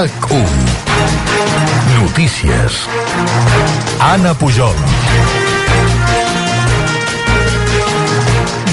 RAC1 Notícies. Anna Pujol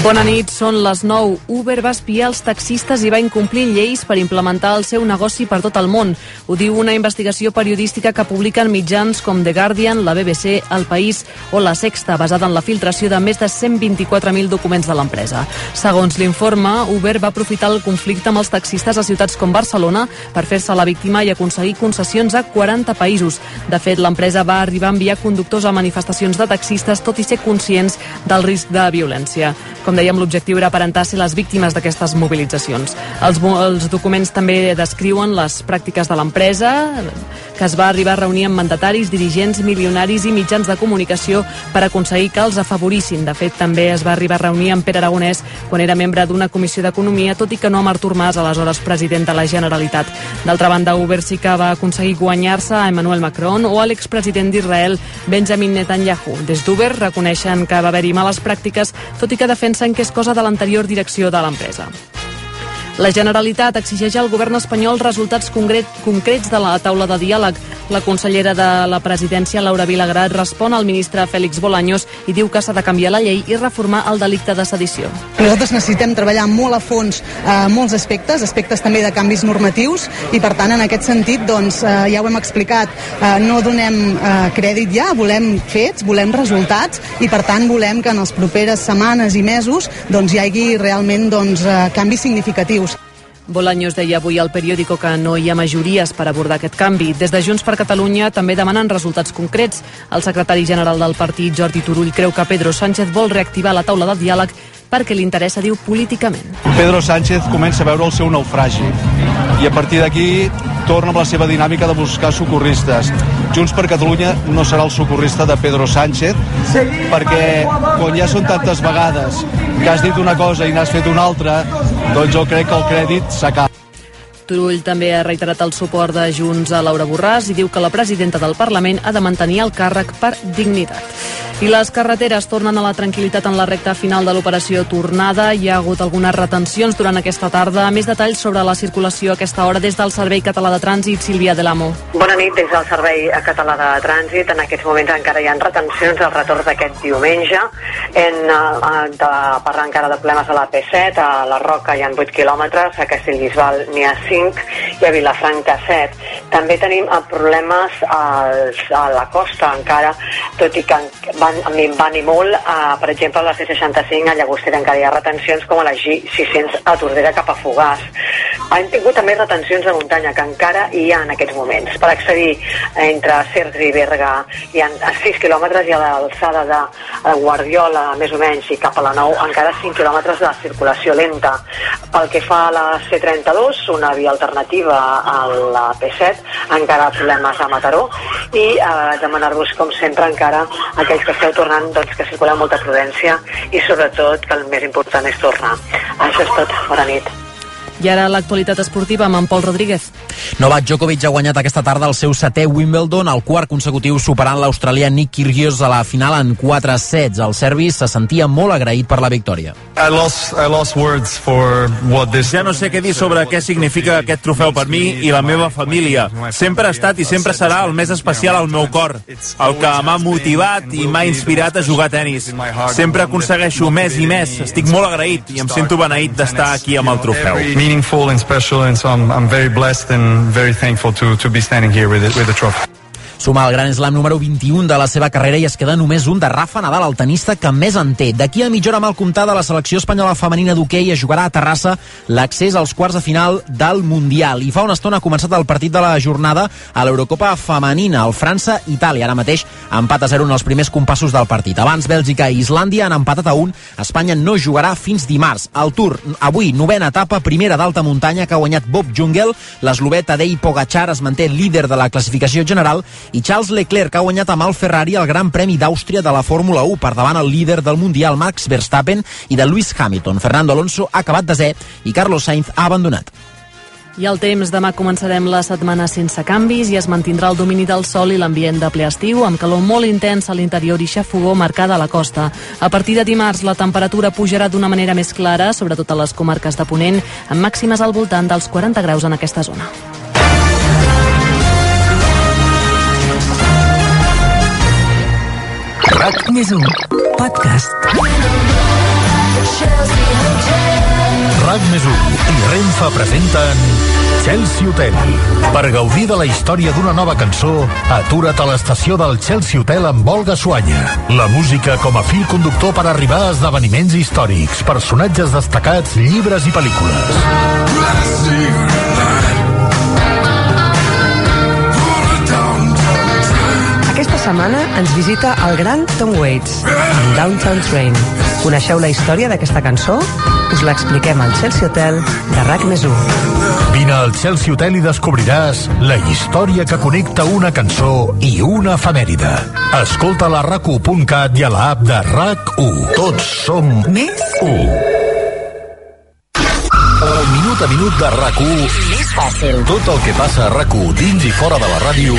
Bona nit, són les 9. Uber va espiar els taxistes i va incomplir lleis per implementar el seu negoci per tot el món. Ho diu una investigació periodística que publiquen mitjans com The Guardian, la BBC, El País o La Sexta, basada en la filtració de més de 124.000 documents de l'empresa. Segons l'informe, Uber va aprofitar el conflicte amb els taxistes a ciutats com Barcelona per fer-se la víctima i aconseguir concessions a 40 països. De fet, l'empresa va arribar a enviar conductors a manifestacions de taxistes, tot i ser conscients del risc de violència. Com dèiem, l'objectiu era aparentar ser les víctimes d'aquestes mobilitzacions. Els, els documents també descriuen les pràctiques de l'empresa, que es va arribar a reunir amb mandataris, dirigents, milionaris i mitjans de comunicació per aconseguir que els afavorissin. De fet, també es va arribar a reunir amb Pere Aragonès quan era membre d'una comissió d'Economia, tot i que no amb Artur Mas, aleshores president de la Generalitat. D'altra banda, Uber sí que va aconseguir guanyar-se a Emmanuel Macron o a l'expresident d'Israel, Benjamin Netanyahu. Des d'Uber reconeixen que va haver-hi males pràctiques, tot i que defensen pensen que és cosa de l'anterior direcció de l'empresa. La Generalitat exigeix al govern espanyol resultats concret, concrets de la taula de diàleg. La consellera de la presidència, Laura Vilagrat, respon al ministre Fèlix Bolaños i diu que s'ha de canviar la llei i reformar el delicte de sedició. Nosaltres necessitem treballar molt a fons eh, molts aspectes, aspectes també de canvis normatius i per tant en aquest sentit doncs, eh, ja ho hem explicat, eh, no donem eh, crèdit ja, volem fets, volem resultats i per tant volem que en les properes setmanes i mesos doncs, hi hagi realment doncs, eh, canvis significatius. Bolaños deia avui al periòdico que no hi ha majories per abordar aquest canvi. Des de Junts per Catalunya també demanen resultats concrets. El secretari general del partit, Jordi Turull, creu que Pedro Sánchez vol reactivar la taula de diàleg perquè li interessa, diu, políticament. Pedro Sánchez comença a veure el seu naufragi i a partir d'aquí torna amb la seva dinàmica de buscar socorristes. Junts per Catalunya no serà el socorrista de Pedro Sánchez perquè quan ja són tantes vegades que has dit una cosa i n'has fet una altra, doncs jo crec que el crèdit s'acaba. Turull també ha reiterat el suport de Junts a Laura Borràs i diu que la presidenta del Parlament ha de mantenir el càrrec per dignitat. I les carreteres tornen a la tranquil·litat en la recta final de l'operació Tornada. Hi ha hagut algunes retencions durant aquesta tarda. Més detalls sobre la circulació a aquesta hora des del Servei Català de Trànsit, Sílvia de l'Amo. Bona nit des del Servei Català de Trànsit. En aquests moments encara hi ha retencions al retorn d'aquest diumenge. En, uh, de parlar encara de problemes a la P7, a la Roca hi ha 8 quilòmetres, a Castellbisbal n'hi ha 5 i a Vilafranca 7. També tenim problemes als, a la costa encara, tot i que van, van i molt, uh, per exemple, a la C65 a Llagostera encara hi ha retencions com a la G600 a Tordera cap a Fogàs. Han tingut també retencions de muntanya que encara hi ha en aquests moments. Per accedir entre Cercs i Berga hi ha 6 quilòmetres i a l'alçada de, Guardiola, més o menys, i cap a la 9 encara 5 quilòmetres de circulació lenta. Pel que fa a la C32, una via alternativa a la P7, encara problemes a Mataró i eh, demanar-vos, com sempre, encara aquells que esteu tornant doncs, que circuleu molta prudència i sobretot que el més important és tornar. Això és tot. Bona nit. I ara l'actualitat esportiva amb en Pol Rodríguez. Novak Djokovic ha guanyat aquesta tarda el seu setè Wimbledon, el quart consecutiu superant l'australià Nick Kyrgios a la final en 4 sets. El serbi se sentia molt agraït per la victòria. I lost, I lost words for what this... Ja no sé què dir sobre què significa aquest trofeu per mi i la meva família. Sempre ha estat i sempre serà el més especial al meu cor, el que m'ha motivat i m'ha inspirat a jugar a tennis. Sempre aconsegueixo més i més. Estic molt agraït i em sento beneït d'estar aquí amb el trofeu meaningful and special, and so I'm, I'm very blessed and very thankful to, to be standing here with, it, with the trophy. Suma el Gran Slam número 21 de la seva carrera i es queda només un de Rafa Nadal, el tenista que més en té. D'aquí a mitja hora mal comptada, la selecció espanyola femenina d'hoquei es jugarà a Terrassa l'accés als quarts de final del Mundial. I fa una estona ha començat el partit de la jornada a l'Eurocopa femenina, el França-Itàlia. Ara mateix empat a 0 en els primers compassos del partit. Abans Bèlgica i Islàndia han empatat a 1. Espanya no jugarà fins dimarts. El Tour, avui, novena etapa, primera d'alta muntanya que ha guanyat Bob Jungel. L'eslovè Tadej Pogacar es manté líder de la classificació general i Charles Leclerc ha guanyat amb el Ferrari el Gran Premi d'Àustria de la Fórmula 1 per davant el líder del Mundial Max Verstappen i de Lewis Hamilton. Fernando Alonso ha acabat desè i Carlos Sainz ha abandonat. I el temps, demà començarem la setmana sense canvis i es mantindrà el domini del sol i l'ambient de ple estiu, amb calor molt intens a l'interior i xafogó marcada a la costa. A partir de dimarts, la temperatura pujarà d'una manera més clara, sobretot a les comarques de Ponent, amb màximes al voltant dels 40 graus en aquesta zona. RAC més 1 podcast. RAC més 1 i Renfa presenten Chelsea Hotel. Per gaudir de la història d'una nova cançó, atura't a l'estació del Chelsea Hotel amb Olga Suanya. La música com a fil conductor per arribar a esdeveniments històrics, personatges destacats, llibres i pel·lícules. Aquesta setmana ens visita el gran Tom Waits, amb Downtown Train. Coneixeu la història d'aquesta cançó? Us l'expliquem al Chelsea Hotel de RAC més 1. Vine al Chelsea Hotel i descobriràs la història que connecta una cançó i una efemèride. Escolta la rac1.cat i a l'app de RAC1. Tots som Més 1. El minut a minut de RAC1 Més fàcil. Tot el que passa a rac dins i fora de la ràdio,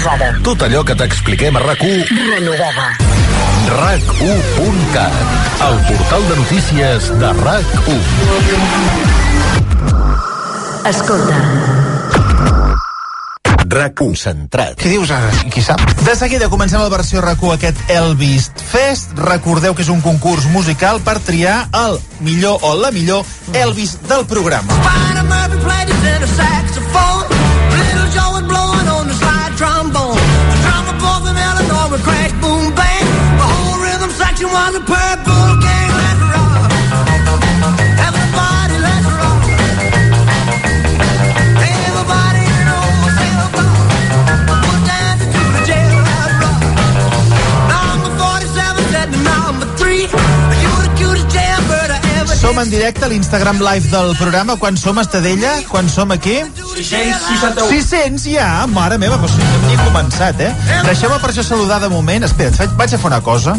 Actualitzada. tot allò que t'expliquem a rac Renovada. rac1.cat, el portal de notícies de RAC1. Escolta. RAC concentrat. Què dius ara? Qui sap? De seguida comencem la versió RAC1 aquest Elvis Fest. Recordeu que és un concurs musical per triar el millor o la millor Elvis del programa. Spider Som en directe a l'Instagram Live del programa. Quan som a Estadella? Quan som aquí? 661. 600 ja, mare meva, però si no hem ni començat, eh? Deixeu-me per això saludar de moment. Espera't, faig, vaig a fer una cosa.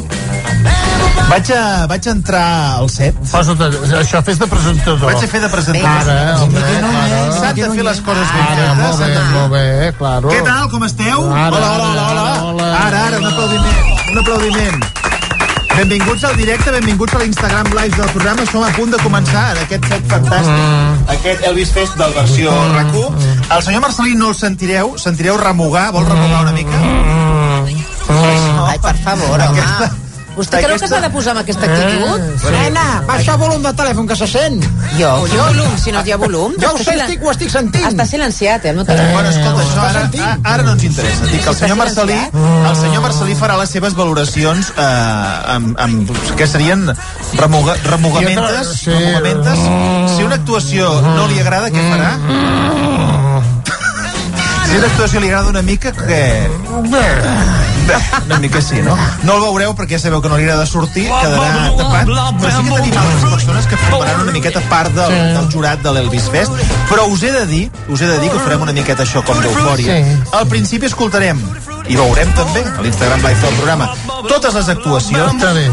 Vaig a, vaig a entrar al set. Posa't, això fes de presentador. Vaig a fer de presentador. Ara, home, ara. S'han de fer les coses ben Ara, fetes. molt s'han bé, molt bé, claro. Què tal, com esteu? Ara, hola, hola, hola, hola. hola. Ara, ara, un aplaudiment. Un aplaudiment. Benvinguts al directe, benvinguts a l'Instagram Live del programa. Som a punt de començar en aquest set fantàstic, Mm. aquest Elvis Fest del versió RAC1. El senyor Marcelí no el sentireu, sentireu remugar, vol remugar una mica? Ai, per favor, home. Vostè creu que s'ha de posar amb aquesta actitud? Nena, baixa el volum del telèfon que se sent. Jo? Quin volum, si no hi ha volum? Jo ho sé, silen- estic, ho estic sentint. Està silenciat, eh? No te... Bueno, escolta, això ara, ara no ens interessa. Dic que el senyor Marcelí, el senyor Marcelí farà les seves valoracions eh, amb, amb, que serien remuga, remugamentes, Sí. remugamentes. Si una actuació no li agrada, què farà? Si una actuació li agrada una mica, què? Una mica sí, no? No el veureu perquè ja sabeu que no li agrada sortir, quedarà tapat, però sí que tenim altres persones que formaran una miqueta part del, del jurat de l'Elvis Fest, però us he de dir, us he de dir que farem una miqueta això com d'eufòria. Sí. Al principi escoltarem i veurem també a l'Instagram Live del programa totes les actuacions. Bé.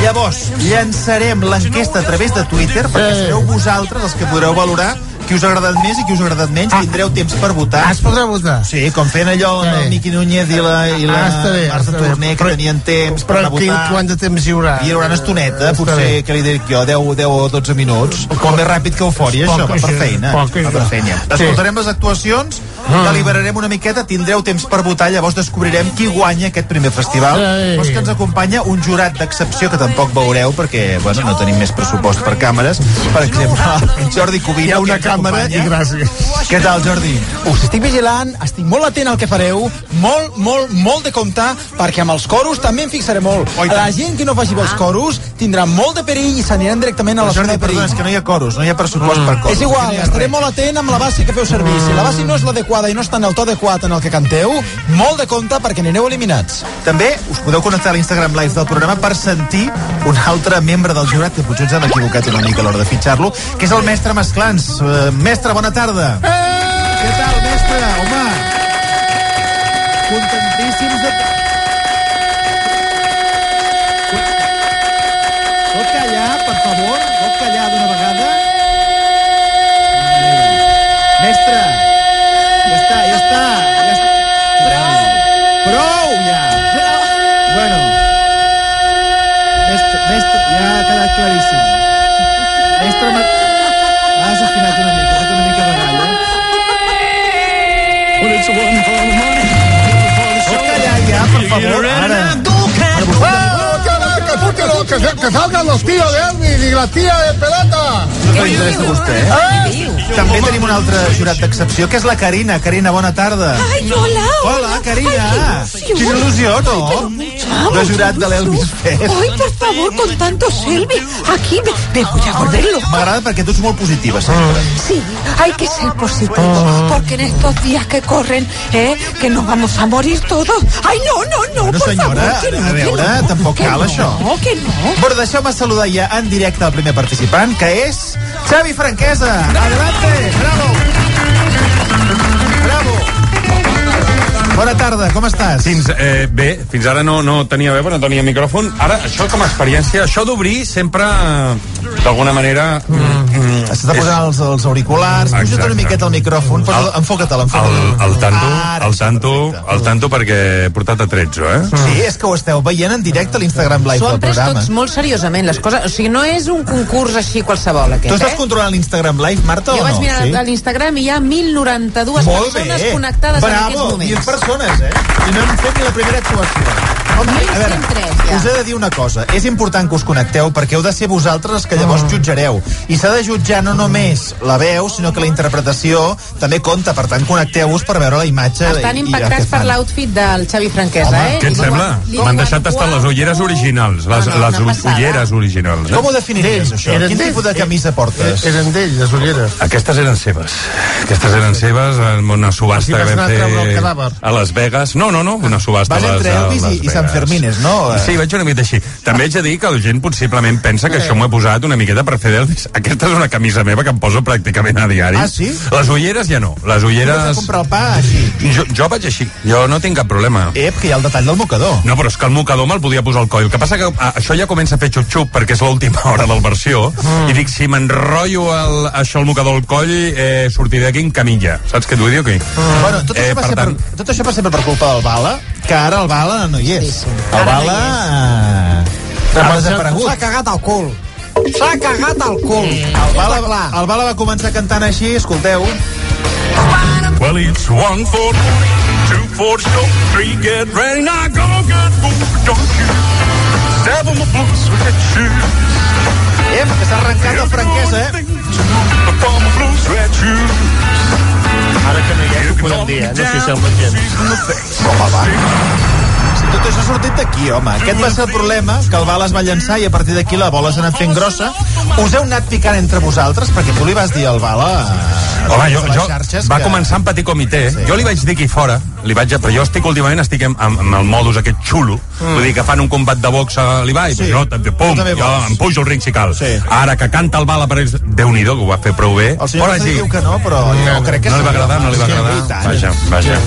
Llavors, llançarem l'enquesta a través de Twitter perquè Sí. sereu vosaltres els que podreu valorar qui us ha agradat més i qui us ha agradat menys. Tindreu temps per votar. Ah, es podrà votar. Sí, com feien allò amb el Miqui Núñez i la, i la Ah, bé, Marta. Torner, que Però- tenien temps per Però anar a votar. quant de temps hi haurà? Hi haurà una estoneta, potser, bé. que li dic jo, 10, 10 o 12 minuts. Molt més ràpid que eufòria, això, va per feina. poc Va per feina. Escoltarem les actuacions, Ah. deliberarem una miqueta, tindreu temps per votar, llavors descobrirem qui guanya aquest primer festival. Sí. Llavors que ens acompanya un jurat d'excepció que tampoc veureu perquè, bueno, no tenim més pressupost per càmeres. Per exemple, Jordi Covina. Hi ha una ens càmera i gràcies. Què tal, Jordi? Us estic vigilant, estic molt atent al que fareu, molt, molt, molt de compte, perquè amb els coros també em fixaré molt. I tant. La gent que no faci els coros tindrà molt de perill i s'aniran directament a la zona Jordi, de perill. perdona, és que no hi ha coros, no hi ha pressupost per coros. És igual, No estaré res. molt atent amb la base que feu servir. Si la base no és l'adequada i no està en el to adequat en el que canteu, molt de compte perquè anireu eliminats. També us podeu connectar a l'Instagram Live del programa per sentir un altre membre del jurat, que potser ens hem equivocat una mica a l'hora de fitxar-lo, que és el mestre Masclans. Uh, mestre, bona tarda. Què tal, mestre? Home, contentíssims de... Pot callar, per favor? Pot callar d'una vegada? Mestre, ja està, ja està, ja està. Prou! Prou, ja! Bueno, mestre, mestre, ja ha quedat claríssim. Mestre. Has afinat una mica, has fet una mica de gall, eh? Pot callar ja, per favor, ara. Mejor que, se- que salgan los tíos de Elvis y la tía de pelota. No t'interessa a vostè, eh? També tenim un altre jurat d'excepció, que és la Carina. Carina, bona tarda. Ay, hola, Hola, Carina. Quina il·lusió, no? De jurat de l'Elvis Fest. Ay, por favor, con tanto selfie. Aquí me, me voy a volver loca. M'agrada perquè tu ets molt positiva, sempre. Sí, hay que ser positivo, porque en estos días que corren, ¿eh? que nos vamos a morir todos. Ay, no, no, no, Bueno, por senyora, favor, que no, a veure, que no, tampoc que cal, no, això. que no. Bueno, deixeu-me saludar ja en directe el primer participant, que és Xavi Franquesa. Adelante, bravo. Bona tarda, com estàs? Fins, eh, bé, fins ara no, no tenia veu, no tenia micròfon. Ara, això com a experiència, això d'obrir sempre, eh, d'alguna manera... Mm. S'està posant els, els auriculars, puja't una miqueta el micròfon, enfoca-te'l, El, enfoca-te'l. el tanto, Ara, el tanto, el tanto perquè he portat a 13, eh? Sí, és que ho esteu veient en directe a l'Instagram Live S'ho del han pres programa. tots molt seriosament, les coses. O sigui, no és un concurs així qualsevol, aquest, Tu estàs eh? controlant l'Instagram Live, Marta, Jo o vaig no? mirar a l'Instagram i hi ha 1.092 Molt persones bé. connectades en aquests Bravo, moments. 10 persones, eh? I no hem fet ni la primera actuació. Home, a veure, 1.103, ja. us he de dir una cosa. És important que us connecteu perquè heu de ser vosaltres els que llavors jutjareu. I s'ha de jutjar no només la veu, sinó que la interpretació també compta. Per tant, connecteu-vos per veure la imatge. Estan i, impactats per l'outfit del Xavi Franquesa, eh? Què et sembla? M'han deixat tastar les ulleres originals, les, No, no, les ulleres originals. Eh? Com ho definiries, això? Eren Quin tipus de camisa portes? Eren d'ell, les ulleres. Aquestes eren seves. Aquestes eren seves en una subhasta que vam fer a Las Vegas. No, no, no, una subhasta a Las i, i Vegas. Sant Fermines, no? Sí, vaig una mica així. També haig de dir que la gent possiblement pensa que això m'ho he posat una miqueta per fer d'Elvis. Aquesta és una camisa meva que em poso pràcticament a diari. Ah, sí? Les ulleres ja no. Les Tu ulleres... comprar el pa així. Jo, jo vaig així. Jo no tinc cap problema. Ep, que hi ha el detall del mocador. No, però és que el mocador me'l podia posar al coll. El que passa que això ja comença a fer xup-xup perquè és l'última hora del versió Mm. i dic, si m'enrotllo el, això al mocador al coll, eh, sortiré d'aquí en camilla. Saps què t'ho dic o què? Mm. Bueno, tot, això Eh, va per tant- per, tot això va ser per culpa del Bala, que ara el Bala no hi és. Sí, sí. El Ara no Bala eh, ha desaparegut. S'ha cagat al cul. S'ha cagat al cul. El Bala, el Bala va començar cantant així, escolteu. Well, it's one for two for show, three get ready, now go get moved, don't you? Seven my blue sweat shoes. Ep, que s'ha arrencat el franquesa, eh? From my blue sweat shoes. Ara que no hi és, ho podem dir, eh? No sé si el gens. Tot això ha sortit d'aquí, home. Aquest va ser el problema, que el Bala es va llançar i a partir d'aquí la bola s'ha anat fent grossa. Us heu anat picant entre vosaltres, perquè tu li vas dir al Bala... Home, jo, jo va que- començar en petit comitè. Sí. Jo li vaig dir aquí fora, li vaig, però jo estic últimament estic amb, amb, el modus aquest xulo, mm. vull dir que fan un combat de box a l'Ibai, Sí. sí. jo també, pum, Tu també jo em pujo al ring si cal. Sí. Ara que canta el bala per ells, Déu-n'hi-do, que ho va fer prou bé. El senyor sí. diu que no, però jo crec que no li va agradar, no li va agradar. Vaja, vaja.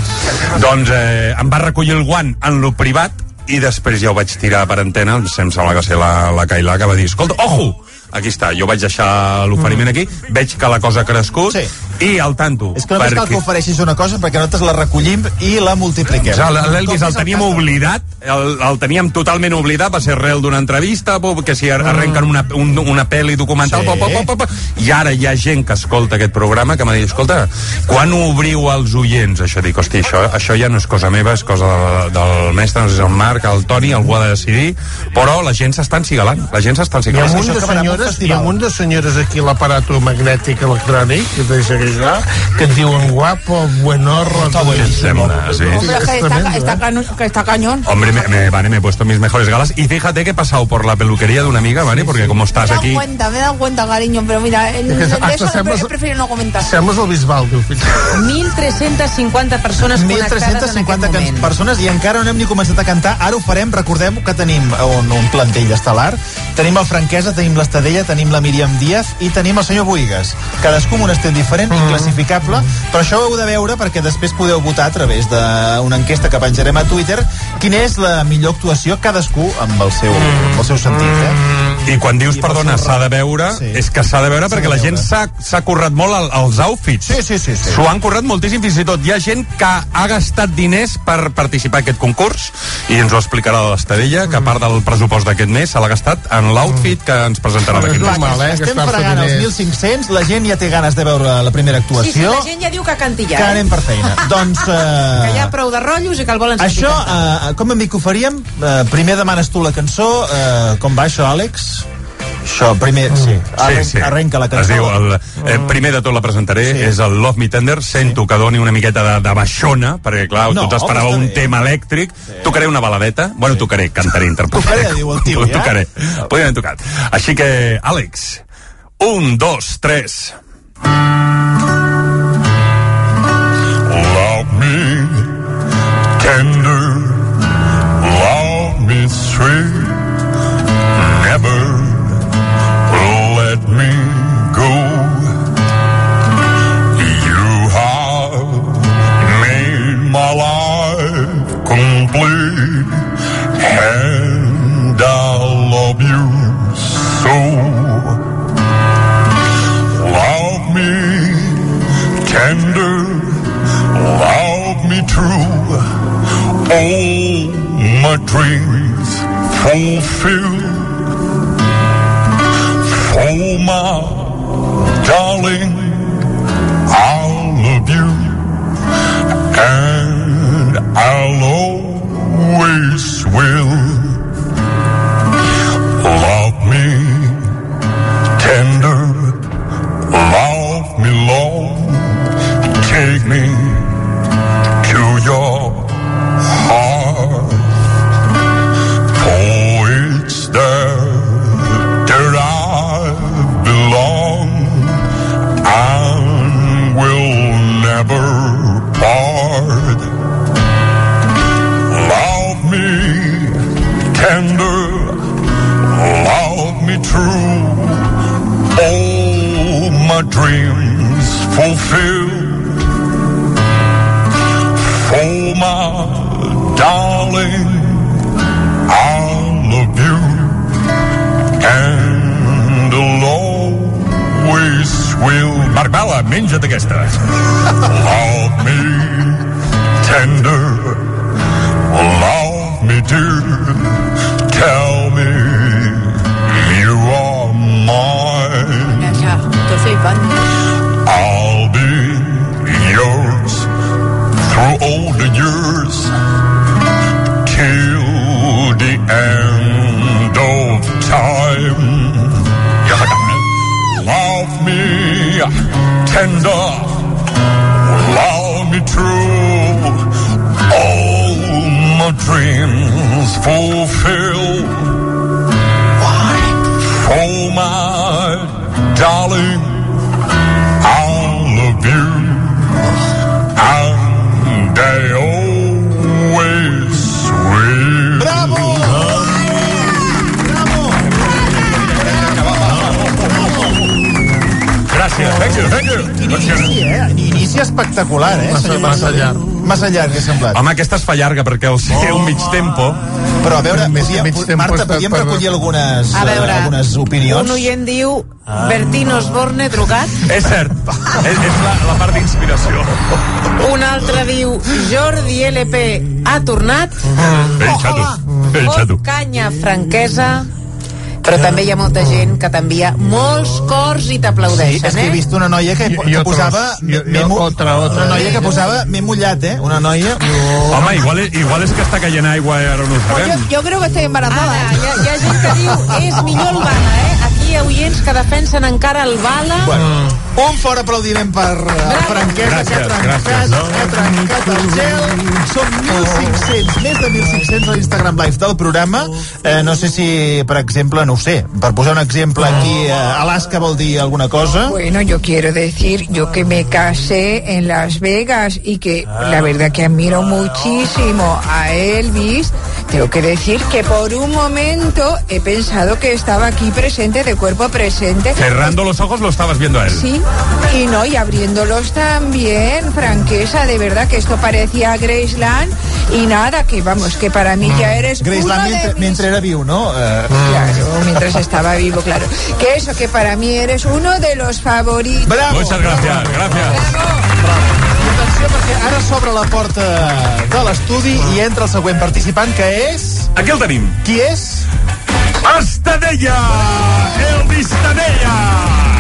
Doncs eh, em va recollir el guant en lo privat i després ja ho vaig tirar per antena, em sembla que va ser la, la Cailà que va dir, escolta, ojo, aquí està, jo vaig deixar l'oferiment aquí, veig que la cosa ha crescut Sí. I al tanto. És que només cal que ofereixis una cosa perquè nosaltres la recollim i la multipliquem. Ja, L'Elvis el teníem cas del- oblidat, el, el teníem totalment oblidat, va ser arrel d'una entrevista, que si arrenquen una, un, una pel·li documental, Sí. sí. po, po, po, po, i ara hi ha gent que escolta aquest programa que m'ha dit, escolta, quan ho obriu als oients, això? Dic, hosti, això, això ja no és cosa meva, és cosa de, del mestre, no sé si és el Marc, el Toni, algú ha de decidir, però la gent s'està ensigalant, la gent s'està Hi ha un munt de senyores, hi ha un munt de senyores aquí l'aparato magnètic electrònic, que seguirà, que et diuen guapo, buenorro... Està Què et sembla, sí? Hombre, es que está, está, que está cañón. Hombre, me, me- vale, me he puesto mis mejores galas y fíjate que he pasado por la peluquería de una amiga, ¿vale? Porque como Me estás he dado aquí... cuenta, me he dado cuenta, cariño, pero mira, en, hasta eso sembles- pre- prefiero no comentar. Sembles el Bisbal, diu, fins 1.350 persones connectades en aquest 1.350 can- moment. persones i encara no hem ni començat a cantar. Ara ho farem, recordem que tenim un, un plantell estel·lar. Tenim el Franquesa, tenim l'Estadella, tenim la Míriam Díaz i tenim el senyor Boigas. Cadascú amb un estil diferent. Inclassificable, però això ho heu de veure perquè després podeu votar a través d'una enquesta que penjarem a Twitter quina és la millor actuació cadascú amb el seu, amb el seu sentit. Eh? I quan dius, perdona, s'ha de veure, sí. és que s'ha de veure perquè la gent s'ha s'ha currat molt el, els outfits. Sí, sí, sí. sí. S'ho han currat moltíssim, fins i tot hi ha gent que ha gastat diners per participar en aquest concurs i ens ho explicarà l'Estadella, que a part del pressupost d'aquest mes se l'ha gastat en l'outfit que ens presentarà d'aquí que estem fregant els 1.500, la gent ja té ganes de veure la primera Sí, sí, actuació. la gent ja diu que canti ja. que anem per feina. doncs... Que hi ha prou de rotllos i que el volen sentir això, eh, com hem dit que ho faríem? Eh, primer demanes tu la cançó. Eh, com va això, Àlex? Això, primer, sí. Arren, sí, sí. Arrenca la Es cançó. diu, el, eh, primer de tot la presentaré, sí. és el Love Me Tender, sento que doni una miqueta de, de baixona, perquè clar, No, tu t'esperava un bé. tema elèctric, sí. tocaré una baladeta, bueno, tocaré, cantaré, interpretaré. Tocaré, diu el tio, ja? Tocaré, podríem haver tocat. Així que, Àlex, un, dos, tres... Love me tender, love me sweet, All my dreams fulfilled. For my darling, I love you, and I'll always will. Love me tender, love me long, take me tender, love me true all my dreams fulfill. For my darling, I love you, and always will. Marc Bala, menja't aquesta. Love me tender, love me dear, tender, love me true. All my dreams fulfill. Inici, eh? Inici espectacular, eh? Massa- senyor massa llarg. Massa llarg, he semblat. Home, aquesta es fa llarga perquè al ser un mig tempo... Però a veure, Mig- podíem, mig tempo Marta, podíem per- recollir algunes, A veure, eh, algunes opinions? Un oient diu Bertín Osborne drogat. És cert, és, és la, la part d'inspiració. Un altre diu Jordi LP ha tornat. Xato, ei, xato. Fot canya franquesa. Però també hi ha molta gent que t'envia molts cors i Sí, t'aplaudeixen, és que he eh? vist una noia que, Jo- que jo posava... Jo- jo mu- otra, otra. Una noia que posava m'he mullat, eh? Una noia... Home, igual, igual és que està caient aigua i ara no ho Yo, sabem. yo creo que estoy embarazada. Ara, hi ha, hi ha gent que diu és millor el bala, eh? Hi ha oients que defensen encara el bala. Bueno, un fort aplaudiment per uh, Franquesa, que ha trencat, gràcies, no? que ha trencat el gel. Són 1.500, més de 1.500 a l'Instagram Live del programa. Eh, no sé si, per exemple, no ho sé, per posar un exemple aquí, eh, Alaska vol dir alguna cosa? Bueno, yo quiero decir, yo que me casé en Las Vegas y que la verdad que admiro muchísimo a Elvis, tengo que decir que por un momento he pensado que estaba aquí presente, de cuerpo presente. Cerrando los ojos lo estabas viendo a él. Sí, y no, y abriéndolos también, franqueza, de verdad que esto parecía Graceland Y nada, que vamos, que para mí ya eres uno Graceland mis- mentre era viu, no? Eh, Claro, mientras estaba vivo, claro. Que eso, que para mí eres uno de los favoritos. Bravo! Muchas gracias, gracias. I atenció perquè ara s'obre la porta de l'estudi i entra el següent participant que és... Aquí el tenim. Qui és? Estadella! Elvis Estadella!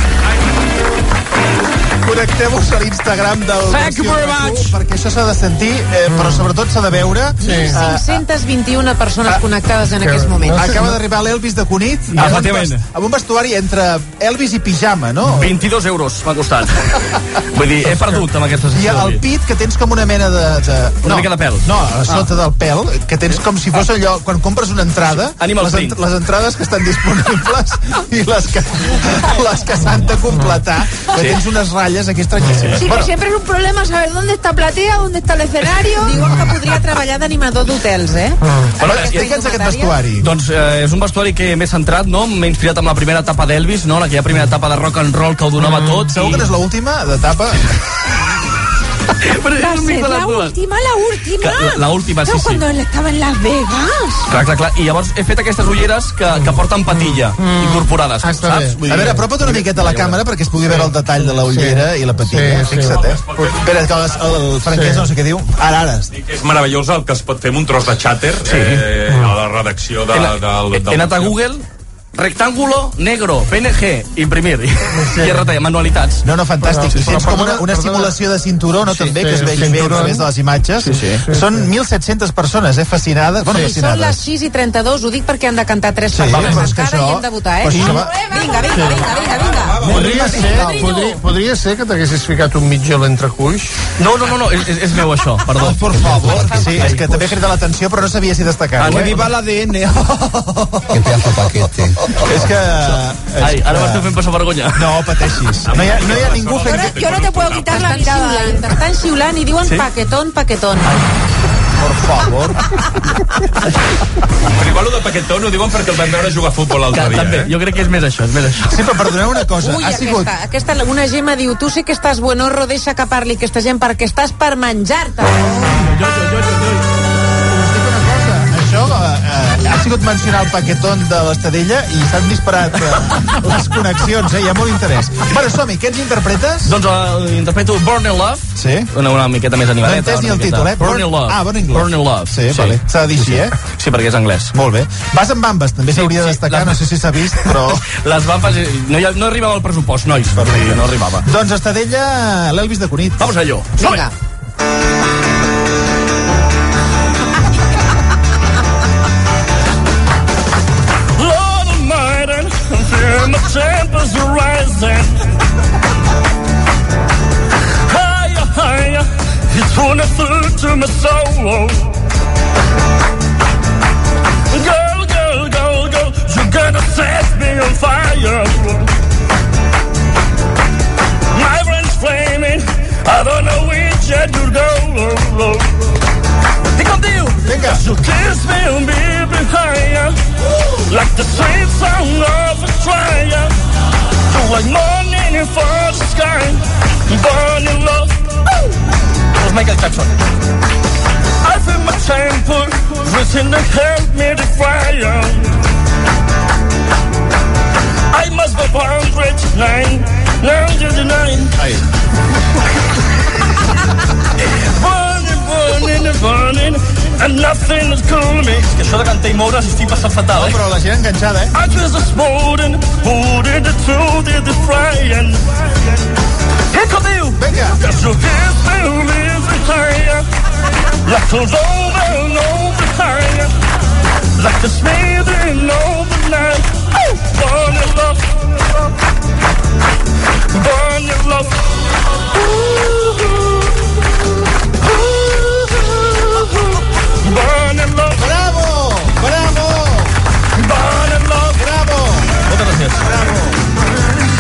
Connecteu-vos a l'Instagram del Thank you very much. RAC1, perquè això s'ha de sentir, eh, però sobretot s'ha de veure. Sí. Eh, 521 persones connectades en que- aquests moments. Acaba d'arribar l'Elvis de Cunit amb un, Efectivament. vest- amb un vestuari entre Elvis i pijama, no? 22 euros m'ha costat. Vull dir, he perdut amb aquesta I sessió. el pit, que tens com una mena de... de Una no, mica de pèl. No, a sota del pèl, que tens com si fos allò... Quan compres una entrada, Animal les, print. les entrades que estan disponibles i les que, les que s'han de completar, que tens unes ratlles aquí estranyíssimes. Sí, que siempre es un problema saber dónde está Platea, dónde está el escenario. Diuen que podria treballar d'animador d'hotels, eh? Bueno, Explica'ns aquest vestuari. Doncs eh, és un vestuari que m'he centrat, no? M'he inspirat amb la primera etapa d'Elvis, no? Aquella primera etapa de rock and roll que ho donava tot. Segur que no és l'última d'etapa? Però Va ser de la última, la última. La- la última, sí, No, sí. cuando él estaba en Las Vegas. Clar, clar, clar. I llavors he fet aquestes ulleres que, que porten patilla incorporades, saps? Vull A veure, apropa't una miqueta a la càmera perquè es pugui veure el detall de la ullera i la patilla. Sí, sí. Fixa't, eh? Espera, que el, el franquès Sí. no sé què diu. Ara, ara. És meravellós el que es pot fer amb un tros de xàter Sí. eh, a la redacció de, He de, anat- del, he anat a Google, rectángulo negro, PNG, imprimir. I he retallat manualitats. No, no, fantàstic. Sí, I sí. tens com una, una simulació de cinturó, no, Sí, també, sí, que es vegi bé a través de les imatges. Sí, sí. Són 1.700 persones, eh, fascinades. Bueno, Sí, són les fascinades. 6 i 32, ho dic perquè han de cantar tres Sí, persones però encara això- i hem de votar, eh? però això va- Vinga, vinga, vinga, vinga, vinga. Podria ser, podria, podria ser que t'haguessis ficat un mitjà a l'entrecuix? No, no, no, no és, és meu això, perdó. Oh, por favor. Sí, és que també crida l'atenció, però no sabia si destacar-ho. Que eh? viva l'ADN. Que pedazo paquete. És que... És Ai, ara m'esteu fent passar vergonya. No, pateixis. No hi ha, no hi ha ningú Yo fent... no, yo no te puedo quitar la Estan mirada. xiulant, t'estan xiulant i diuen Sí? paquetón, paquetón. Por favor. Però igual de Paquetón ho diuen perquè el vam veure jugar a futbol l'altre dia. També, Eh? jo crec que és més això, és més això. Sí, però perdoneu una cosa. Ui, ha sigut... aquesta, aquesta, una Gemma diu, tu sí que estàs buenorro, deixa que parli aquesta gent perquè estàs per menjar-te. Això eh, ha sigut mencionar el paquetón de l'Estadella i s'han disparat eh, les connexions, eh? Hi ha molt interès. Bueno, som-hi, què ens interpretes? Doncs uh, interpreto Born in Love. Sí. Una, una miqueta més No animadeta. entès ni el miqueta. títol, eh? Born in Love. Ah, Born in Love. Born in Love. Sí, vale. S'ha de dir així, eh? Sí, perquè és anglès. Molt bé. Vas amb bambes, també s'hauria de destacar, no sé si s'ha vist, però... Les bambes, no, hi ha, no arribava al pressupost, nois. Perfecte. No arribava. Doncs Estadella, l'Elvis de Cunit. Vamos a ello. Vinga. Feel my tempers are rising. Higher, higher, it's running through to my soul. Girl, girl, girl, girl, you're gonna set me on fire. My brain's flaming, I don't know which end to go. You. Venga. You kiss me and baby higher, like the sweet song of a trial. Like morning for the sky, burning love. That was Michael Jackson. I feel my temper, written to help me to fire. I must be born great tonight, now to the night. burning, burning, and burning, and nothing is cool me. És que això de cantar i moure's estic passant fatal, eh? Però la gent enganxada, eh? I just a smoldering, holding the truth in the frying. Here come you, Venga. got your hands still is higher, like the over and over higher, like the smithing overnight. Burn your love, burn your love. Burn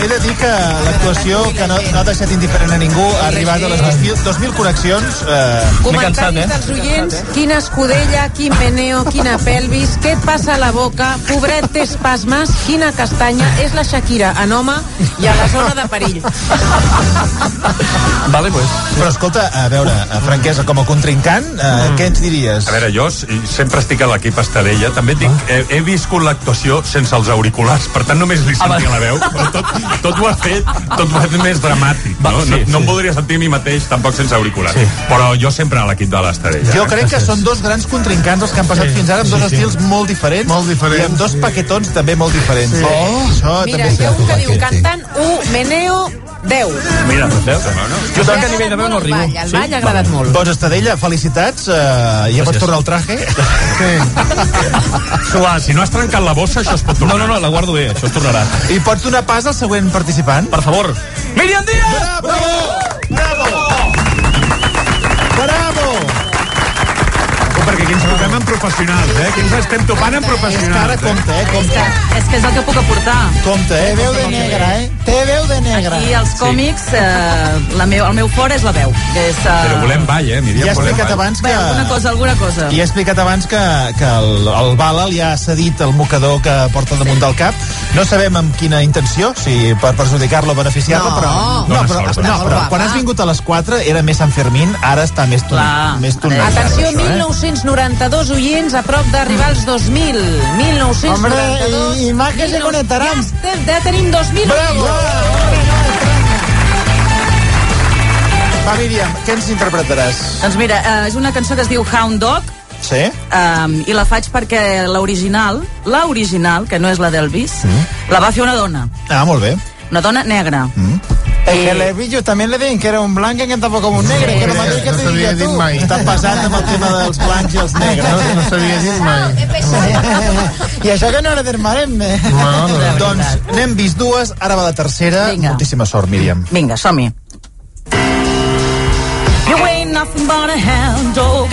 he de dir que la actuació que no, no ha deixat indiferent a ningú, ha arribat a les 2.000, 2.000 connexions. Eh, Comentaris dels oients, quina escudella, quin meneo, quina pelvis, què et passa a la boca, pobret té espasmes, quina castanya, és la Shakira en home i a la zona de perill. Vale, pues. Però escolta, a veure, a franquesa, com a contrincant, eh, què ens diries? A veure, jo sempre estic a l'equip Estadella, també dic, he, he viscut l'actuació sense els auriculars, per tant només li sentia la veu, però tot, tot ho ha fet, tot ho ha fet més dramàtic, no? Va, sí, no, no sí. em podria sentir a mi mateix tampoc sense auriculars, Sí. però jo sempre a l'equip de l'Estadella. Jo eh? crec que són dos grans contrincants els que han passat Sí, fins ara, amb sí, dos sí. estils molt diferents, molt diferents, i amb dos paquetons també molt diferents. Sí. Oh, això Mira, també hi ha un que diu cantant 1, meneo 10. Mira, veus? Jo també a nivell de veu no arribo. El ball, el ball ha agradat molt. Doncs Estadella, felicitats. Uh, ja pots tornar al traje. Suat. Si no has trencat la bossa, això es pot tornar. No, no, no, la guardo bé, això es tornarà. I pots donar pas al següent participant? Per favor. Míriam Díaz! Bravo! Bravo! Perquè aquí ens trobem amb professionals, eh? Aquí ens estem topant amb professionals. És que ara compte, eh? Compte. És que és el que puc aportar. Compte, eh? Té veu de negra, eh? Té veu de negra. Aquí als còmics, eh, la meu, el meu fort és la veu. Que és, eh, Però volem ball, eh, Míriam? Ja he explicat ball. abans que... Bé, alguna cosa, alguna cosa. I he explicat abans que, que el, el Balal ja ha cedit el mocador que porta damunt del cap. No sabem amb quina intenció, si per perjudicar-lo o beneficiar-lo, No. però, no, però, sort. no, però guapa. quan has vingut a les 4 era més Sant Fermín, ara està més, ton, més Atenció, això, eh? 1992 oients a prop d'arribar als 2.000. 1992. Hombre, y- y más que se 1900. conectarán. Ja, estem, ja tenim 2.000 Bravo! oients. Va, Míriam, què ens interpretaràs? Doncs mira, eh, és una cançó que es diu Hound Dog, Sí? um, i la faig perquè l'original, la original, que no és la d'Elvis, la va fer una dona, Ah, molt bé. una dona negra. Es que el Elvillo también le dicen que era un blanco que tampoco como un negro. que lo mateix que no te s'havia diria tu. mai. Està pesat amb el tema dels blancs i els negres. No, no s'havia dit mai. I això que no era del Maremme. doncs n'hem vist dues, ara va la tercera. Vinga. Moltíssima sort, Míriam. Vinga, som-hi. You ain't nothing but a hound dog,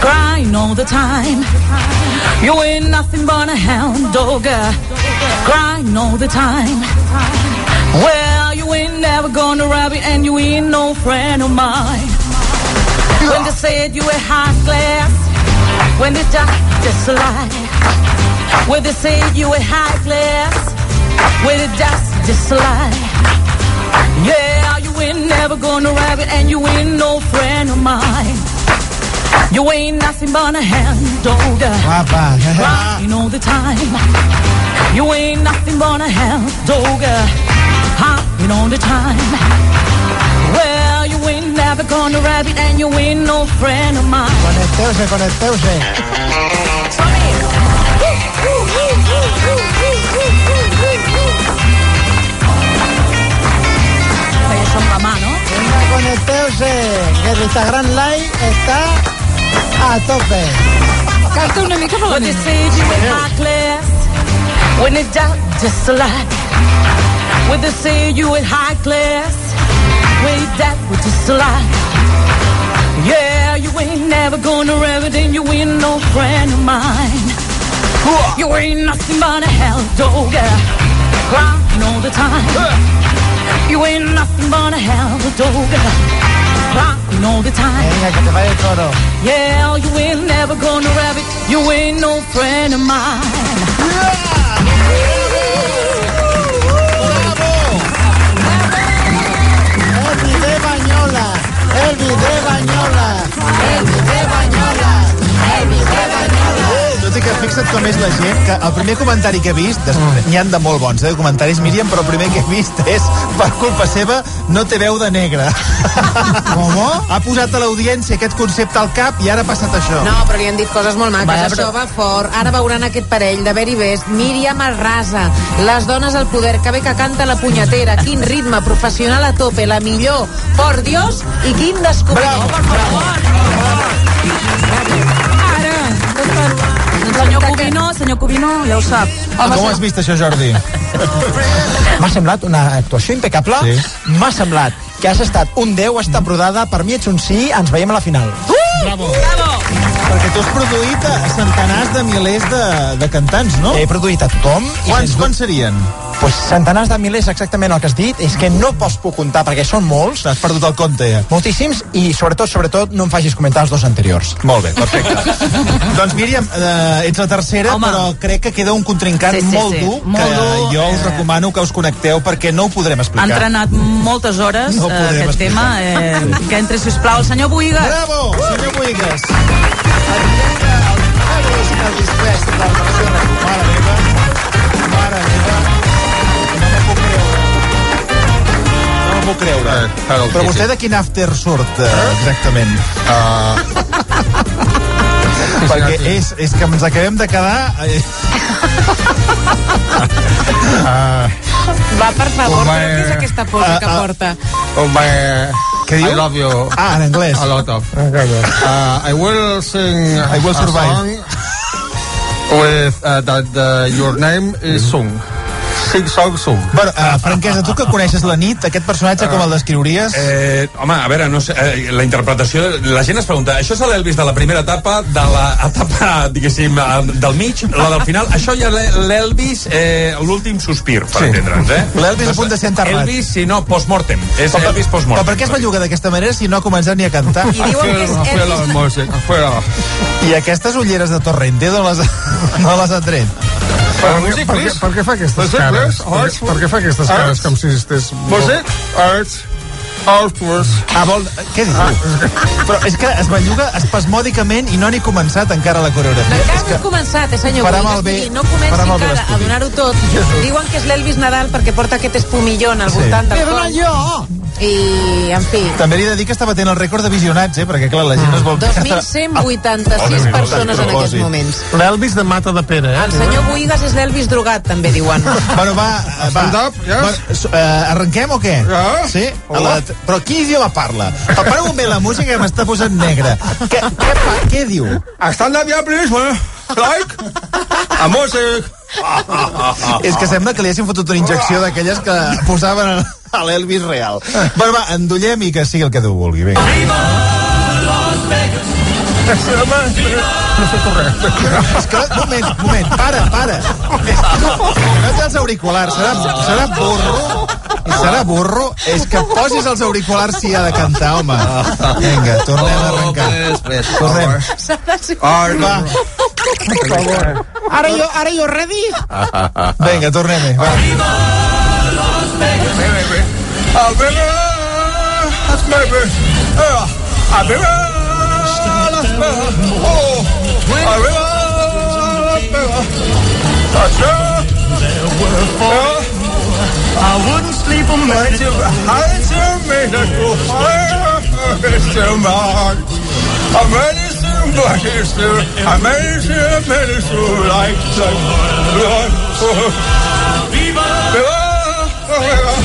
crying all the time. You ain't nothing but a hound dog, crying all the time. Well, you ain't never gonna rabbit and you ain't no friend of mine. When they said you were high class, when they just, just lie. When they said you were high class, when they just, just lie. Yeah, you ain't never gonna rabbit and you ain't no friend of mine. You ain't nothing but a dog. Guapa. Crying all the time. You ain't nothing but a hound dog. Hopping all the time. Well, you ain't never gonna rabbit and you ain't no friend of mine. Amb la mà, no? Venga, conecteuse. Que el Instagram Live está a tope. Canta una mica in high class, when it just, just a lie. When they say you in high class, when that was just a lie. Yeah, you ain't never gonna rabbit and you ain't no friend of mine. You ain't nothing but a hell dog, crying all the time. You ain't nothing but a hell dog, crying all the time. Venga, que te vaya el coro. Yeah, you ain't never gonna rabbit. You ain't no friend of mine. Que fixa't com és la gent, que el primer comentari que he vist, després, n'hi han de molt bons, eh, comentaris, Míriam, però el primer que he vist és, per culpa seva, no té veu de negre. Com? Ha posat a l'audiència aquest concepte al cap i ara ha passat això. No, però li han dit coses molt maques. Vaja, Això però- va fort. Ara veuran aquest parell de Very Best. Míriam Arrasa. Les dones al poder. Que bé que canta la punyetera. Quin ritme. Professional a tope. La millor. Por Dios. I quin descobriment. Bravo, per favor. Ara. Senyor Cubino, senyor Cubino, ja ho sap. Ah, Com ho has vist, això, Jordi? M'ha semblat una actuació impecable. Sí. M'ha semblat que has estat un 10, està prodada. Per mi ets un sí, ens veiem a la final. Bravo. Perquè tu has produït a centenars de milers de, de cantants, no? He produït a tothom. i Quants, quants serien? Pues, centenars de milers, exactament el que has dit, és que no pots puc comptar, perquè són molts. Has perdut el compte, ja. Moltíssims, i sobretot, sobretot, no em facis comentar els dos anteriors. Molt bé, perfecte. doncs Míriam, eh, ets la tercera, Home. però crec que queda un contrincant Sí, sí, molt sí. dur, Molt que dur, jo us eh. recomano que us connecteu perquè no ho podrem Ha explicar. entrenat moltes hores No podrem aquest explicar. tema. Eh, que entre, sisplau, el senyor Boigas. Bravo, senyor Boigas. Fabulous Elvis Presley, la versió de Mare meva, mare m'ho puc creure. Però vostè de quin after surt, eh, exactament? Perquè és, és que ens acabem de quedar... Eh, Va, per favor, Home. però què és aquesta posa Ah, que ah. porta? Oh my, Què diu? I love you. Ah, en anglès. A lot of. Uh, I will sing I will a survive. song with uh, that uh, your name is sung. Sing song sung. Bueno, uh, Franquesa, tu que coneixes la nit, aquest personatge com el descriuries? Eh, home, a veure, no sé, eh, la interpretació... La gent es pregunta, això és l'Elvis de la primera etapa, de l'etapa, diguéssim, eh, del mig, la del final, això ja l'E- l'Elvis, eh, l'últim sospir, per Sí. entendre'ns, eh? L'Elvis a punt de ser enterrat. Elvis, si no, post-mortem. És Però- Elvis Però post-mortem. per què es belluga d'aquesta manera si no ha començat ni a cantar? I diuen que és Elvis... I aquestes ulleres de Torrente d'on les, no les ha tret? Per, per, què, per què fa aquestes cares? Per, què- per què fa aquestes Arts. cares com si estigués... Music. Arts. Outwards. Ah, vol... Què diu? Però és que es belluga espasmòdicament i no n'hi començat encara la coreografia. Encara És no que... he començat, eh, senyor farà malbé- Miri, no comenci encara a donar-ho tot. Diuen que és l'Elvis Nadal perquè porta aquest espumillón al Sí. voltant del Però cor. no jo! I, en fi, També li he de dir que està batent el rècord de visionats, eh? Perquè, clar, la gent es vol... 2.186 persones en aquests moments. L'Elvis de Mata de Pere, eh? El senyor Boigas és l'Elvis drogat, també diuen. Bueno, va, va. Stand-up, yes? Bueno, s- eh, arrenquem o què? Ja. Sí? A la... Però quin idioma parla? Pareu bé la música que m'està posant negre. Què, què, fa? què diu? Stand up, yeah, please. Well, like. A music. És que sembla que li hagin fotut una injecció d'aquelles que posaven a- l'Elvis real. Bueno, va, endollem i que sigui el que Déu vulgui. Vinga. No sé correcte. És que, moment, moment, para, para. No té els auriculars, serà, serà burro. Serà burro. És que posis els auriculars si ha de cantar, home. Vinga, tornem a arrencar. Tornem. Va, Per favor. Ara jo, ara jo ready? vinga, tornem-hi. Va. A baby, that's baby. Uh, a baby, that's baby. Oh, a baby, that's baby. That's it. I wouldn't sleep a minute. I to me that you are so much. I'm ready to but it's still I'm ready to I'm ready to like like Viva, Viva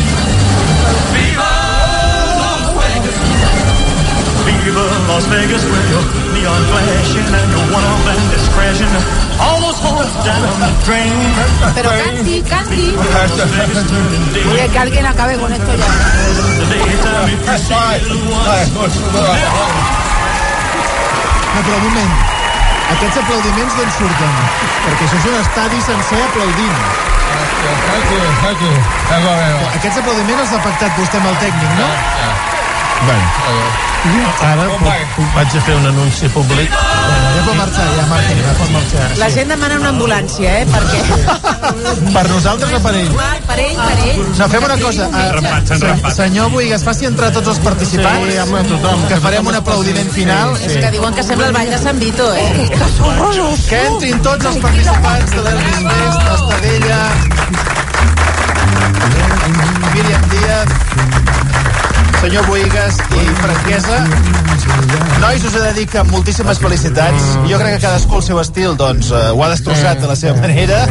Las Vegas with your neon flashing and your one-arm band is crashing. All those horses down the drain. Pero turning day. Oye, que alguien acabe con esto ya. The daytime if you see little ones. No, però un moment. Aquests aplaudiments d'on surten? Perquè això és un estadi sencer aplaudint. Aquests aplaudiments els ha pactat vostè amb el tècnic, no? Bueno, Ara puc, vaig a fer un anunci públic. ja pot marxar, ja, Martín, ja pot marxar. La gent demana una ambulància, eh? Perquè... Per nosaltres o per ell? Per ell, per ell. No, fem una cosa. se- senyor Boigas, faci entrar tots els participants. Sí, home, tothom. Que farem un aplaudiment final. És que diuen que sembla el ball de Sant Vito, eh? Que entrin tots els participants de l'Elvis Fest, Estadella, Míriam Díaz, senyor Boigas i Franquesa. Nois, us he de dir que moltíssimes felicitats. Jo crec que cadascú al seu estil doncs, eh, ho ha destrossat de la seva manera,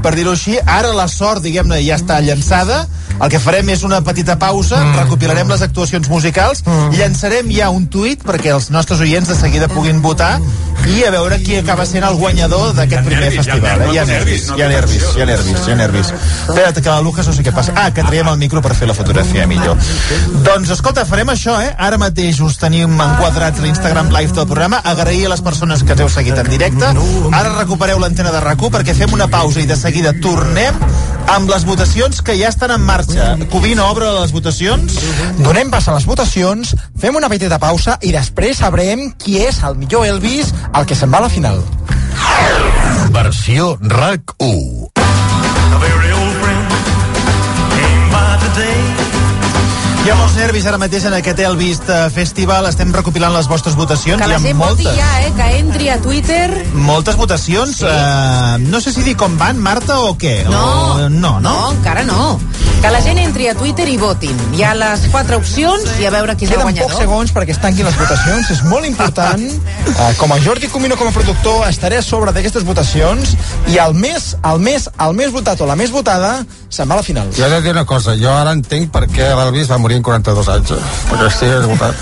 per dir-ho així. Ara la sort, diguem-ne, ja està llançada. El que farem és una petita pausa, recopilarem les actuacions musicals, llançarem ja un tuit perquè els nostres oients de seguida puguin votar i a veure qui acaba sent el guanyador d'aquest primer festival. Hi ha nervis, hi ha nervis, hi ha nervis, hi ha nervis. Espera't, que la Lucas no sé què passa. Ah, que traiem el micro per fer la fotografia millor. Doncs, escolta, farem això, eh? Ara mateix us tenim enquadrats l'Instagram Live del programa. Agrair a les persones que ens heu seguit en directe. Ara recupereu l'antena de rac perquè fem una pausa i de seguida tornem amb les votacions que ja estan en marxa. Covino obre les votacions. Donem pas a les votacions, fem una petita pausa i després sabrem qui és el millor Elvis, el que se'n va a la final. Versió RAC 1. Hi ha molts nervis ara mateix en aquest Elvis eh, Festival. Estem recopilant les vostres votacions. Que Hi la gent voti moltes. ja, eh? Que entri a Twitter. Moltes votacions. Sí. Uh, no sé si dir com van, Marta, o què. No. O, no, no. No, encara no. Que la gent entri a Twitter i votin. Hi ha les quatre opcions i a veure qui és el Queden guanyador. pocs segons perquè es tanquin les votacions, és molt important. Uh, com a Jordi Comino, com a productor, estaré a sobre d'aquestes votacions i el més, el més, el més votat o la més votada se'n va a la final. Jo he de dir una cosa, jo ara entenc per què l'Elvis va morir en 42 anys, eh? perquè estic esgotat.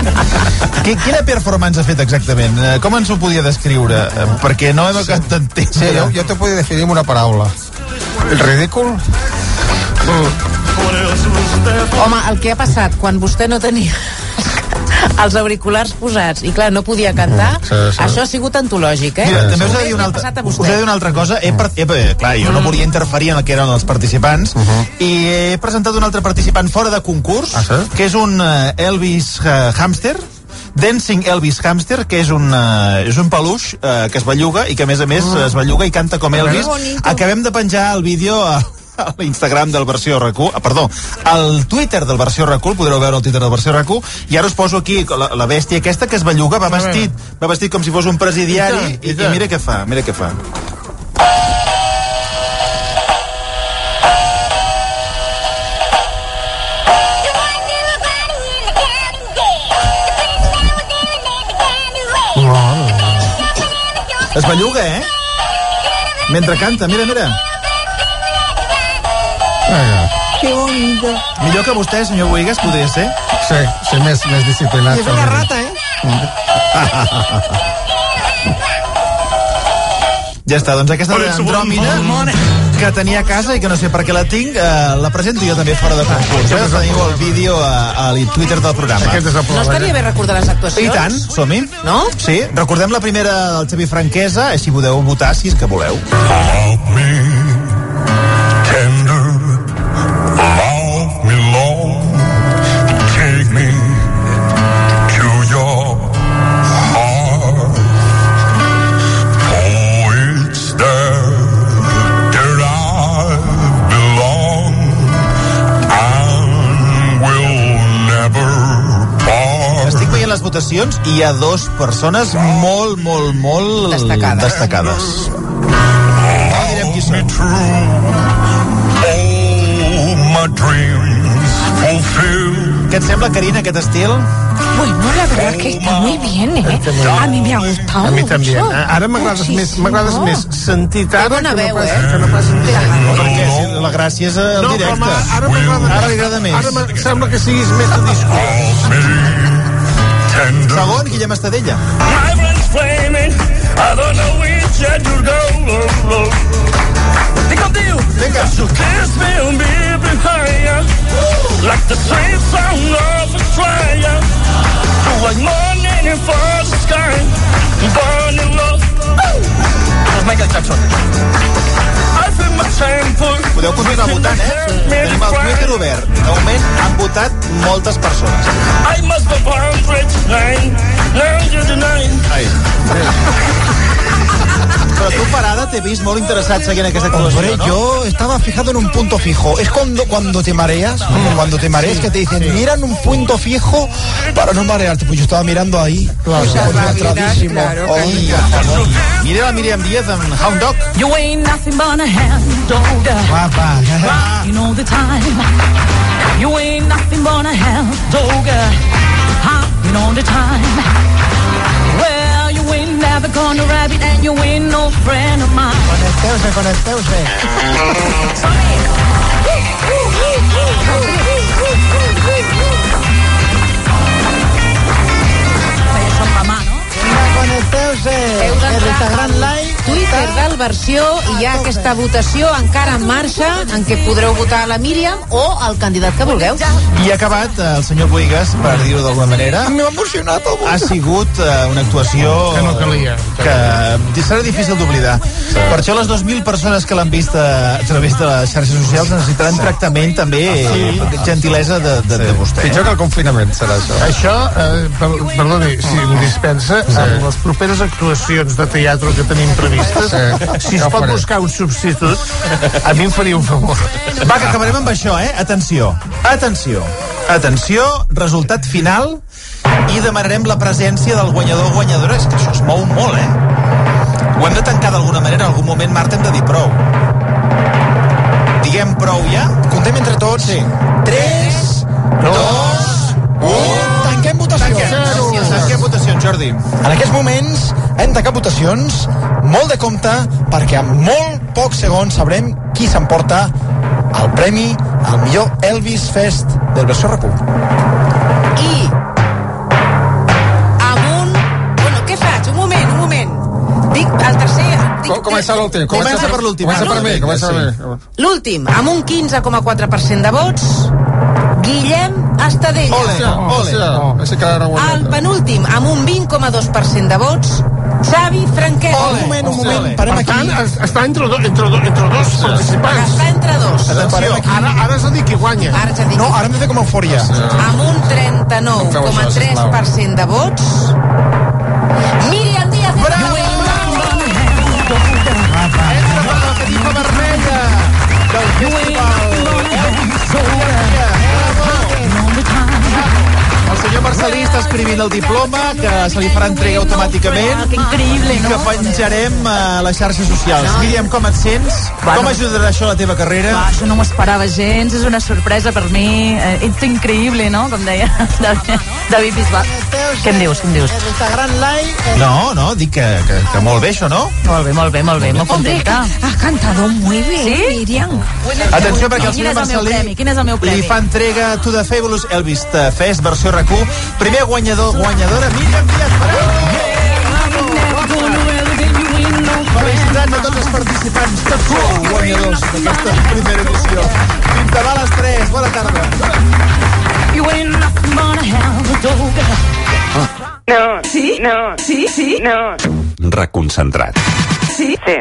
Qui, quina performance ha fet exactament? Eh, Com ens ho podia descriure? Eh, Perquè no hem acabat d'entendre. Sí, jo, jo te podria definir amb una paraula. El ridícul? Home, el que ha passat quan vostè no tenia els auriculars posats. I clar, no podia cantar, Mm, sí, sí. això ha sigut antològic, eh? Mira, també us he de dir una altra, us he de dir una altra cosa. He, per, he, eh, clar, jo no volia interferir en el que eren els participants. I he presentat un altre participant fora de concurs, que és un eh, Elvis eh, Hamster, Dancing Elvis Hamster, que és un, uh, és un peluix uh, que es belluga i que a més a més es belluga i canta com Que Elvis. Acabem de penjar el vídeo a, a l'Instagram del versió RAC1, ah, perdó, al Twitter del versió RAC1, podreu veure el Twitter del versió RAC1, i ara us poso aquí la, la bèstia aquesta que es belluga, va vestit, va vestit com si fos un presidiari, i, i mira què fa, mira què fa. Es belluga, eh? Mentre canta, mira, mira. Que bonito. Millor que vostè, senyor Boigas, podria ser. Sí, sí, més, més disciplinat. I és una rata, eh? Ja està, doncs aquesta Andròmina que tenia a casa i que no sé per què la tinc, eh, la presento jo també fora de concurs. Eh? Teniu el vídeo a, a Twitter del programa. Aquest és el No estaria bé recordar les actuacions? I tant, som-hi. No? Sí, recordem la primera del Xavi Franquesa, i si podeu votar, si és que voleu. Tender, votacions i hi ha dos persones molt, molt, molt Destacades. destacades. No direm qui són. Què et sembla, Carina, aquest estil? Bueno, la verdad que está muy bien, ¿eh? A mí me ha gustado A mi també. mucho. Eh, Ara m'agrades més, m'agrades més sentit ara bona que no veu, pas, eh? que no pas sentit ara. Perquè si la gràcia és el No, directe. però ara m'agrada Ara li agrada més. Ara me- sembla que siguis més de discurs. Segon, Guillem Estadella. My friends flaming, I don't know which I should go. Oh, oh. Think I'll do. Vinga. So like the sweet sound of a fire. Like morning for the sky, burning love. That's Michael Jackson. Podeu continuar votant, eh? Tenim el Twitter obert. De moment han votat moltes persones. I must be born rich nine, now you're the nine. Ai. Però tu, Parada, t'he vist molt interessat seguint aquesta actuació, Hombre, no? yo estaba fijado en un punto fijo. Es cuando, cuando te mareas, como cuando te mareas, que te dicen, mira en un punto fijo para no marearte. Pues yo estaba mirando ahí, concentradísimo. claro, Ay, Mira la Míriam Díaz en Hound Dog. You ain't nothing but a hound dog. guapa. Rocking all the time. You ain't nothing but a hound dog. Hopping all the time. Ain't never gonna rabbit and you ain't no friend of mine. Heu Que d'entrar l'Instagram al Live Twitter del versió i hi ha aquesta votació encara en marxa en què podreu votar la Míriam o el candidat que vulgueu. I ha acabat eh, el senyor Boigas, per dir-ho d'alguna manera. M'ha emocionat el Ha sigut eh, una actuació Que no calia. que serà difícil d'oblidar. Per això les 2.000 persones que l'han vist a, a través de les xarxes socials necessitaran tractament també Sí. gentilesa de, de, de vostè. Pitjor que el confinament serà això. Això, eh, per, perdoni, si em dispensa, Sí. amb les properes actuacions de teatre que tenim previstes, Sí. si es pot buscar un substitut, a mi em faria un favor. Va, que acabarem amb això, eh? Atenció, atenció, atenció, resultat final i demanarem la presència del guanyador o guanyadora. És que això es mou molt, eh? Ho hem de tancar d'alguna manera, en algun moment, Marta, hem de dir prou. Diguem prou ja? Contem entre tots. Sí. 3, 2, 1... Tanquem. Tanquem, tanquem votacions, Jordi. En aquests moments hem tancat votacions, molt de compte, perquè en molt pocs segons sabrem qui s'emporta el premi al millor Elvis Fest del versió RAC1. I amb un... Bueno, què faig? Un moment, un moment. Dic el tercer... Dic, Com, comença l'últim. Comença per l'últim. Comença per mi, comença per mi. L'últim, amb un 15,4% de vots, Guillem Estadella. Ole, ole. Ese que era El penúltim, amb un 20,2% de vots, Xavi Franquet. Un moment, un moment, parem Per aquí. tant, està entre, do, entre, do, entre dos participants. Està entre dos. Parem aquí. Ara, ara és a dir qui guanya. Ara ja No, ara hem de fer com eufòria. amb un 39,3% de vots, Míriam Díaz de Entra per la catifa vermella del festival senyor Marcelí està escrivint el diploma que se li farà entrega automàticament Que increïble, i que no? penjarem a les xarxes socials. Míriam, com et sents? Bueno. Com ajudarà això a la teva carrera? Va, això no m'ho esperava gens, és una sorpresa per mi. Eh, ets increïble, no? Com deia David, Bisbal. Què em dius, què em dius? Live No, no, dic que, que, que molt bé això, no? Molt bé, molt bé, molt bé, molt contenta. has cantado muy bien, ¿Sí? Miriam. Atenció, perquè el Quin senyor és el meu Marcelí premi? Quin és el meu li premi? fa entrega to the Fabulous Elvis Fest versió rac Primer guanyador, guanyadora, Míriam Díaz Felicitats a tots els participants, tots sou guanyadors d'aquesta primera edició. Fins demà a les 3, bona tarda. No. Sí? No. Sí? Sí? No. Reconcentrat. Sí? Sí.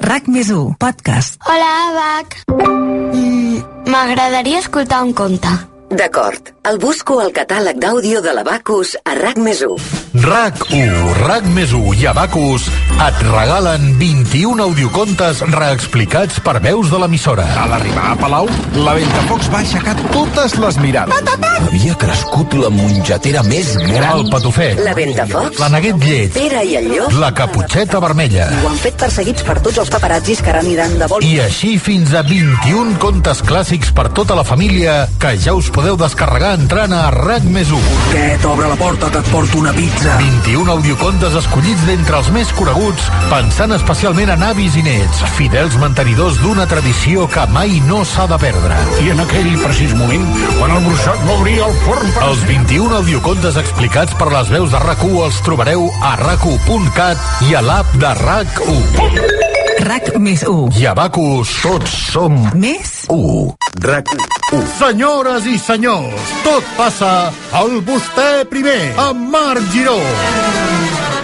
RAC més 1, podcast. Hola, Abac. Mm, M'agradaria escoltar un conte. D'acord. El busco al catàleg d'àudio de l'Abacus a RAC més 1. RAC1, RAC més 1 i Abacus et regalen 21 audiocontes reexplicats per veus de l'emissora. A l'arribar a Palau, la Ventafocs va aixecar totes les mirades. Havia crescut la mongetera més gran. El patufet, La Ventafocs, la neguet llet, Pere i el llop la caputxeta vermella. ho han fet perseguits per tots els paparazzis que ara aniran de vol. I així fins a 21 contes clàssics per tota la família que ja us podeu descarregar entrant a RAC més 1. Aquest, obre la porta que et porto una pizza. 21 audiocontes escollits d'entre els més coneguts, pensant especialment en avis i nets, fidels mantenidors d'una tradició que mai no s'ha de perdre. I en aquell precís moment, quan el bruixot va obrir el forn per... Els 21 audiocontes explicats per les veus de RAC1 els trobareu a rac1.cat i a l'app de RAC1. RAC més 1. I a Bacus tots som Més 1. RAC1. Senyores i senyors, tot passa al vostè primer, amb Marc Giró.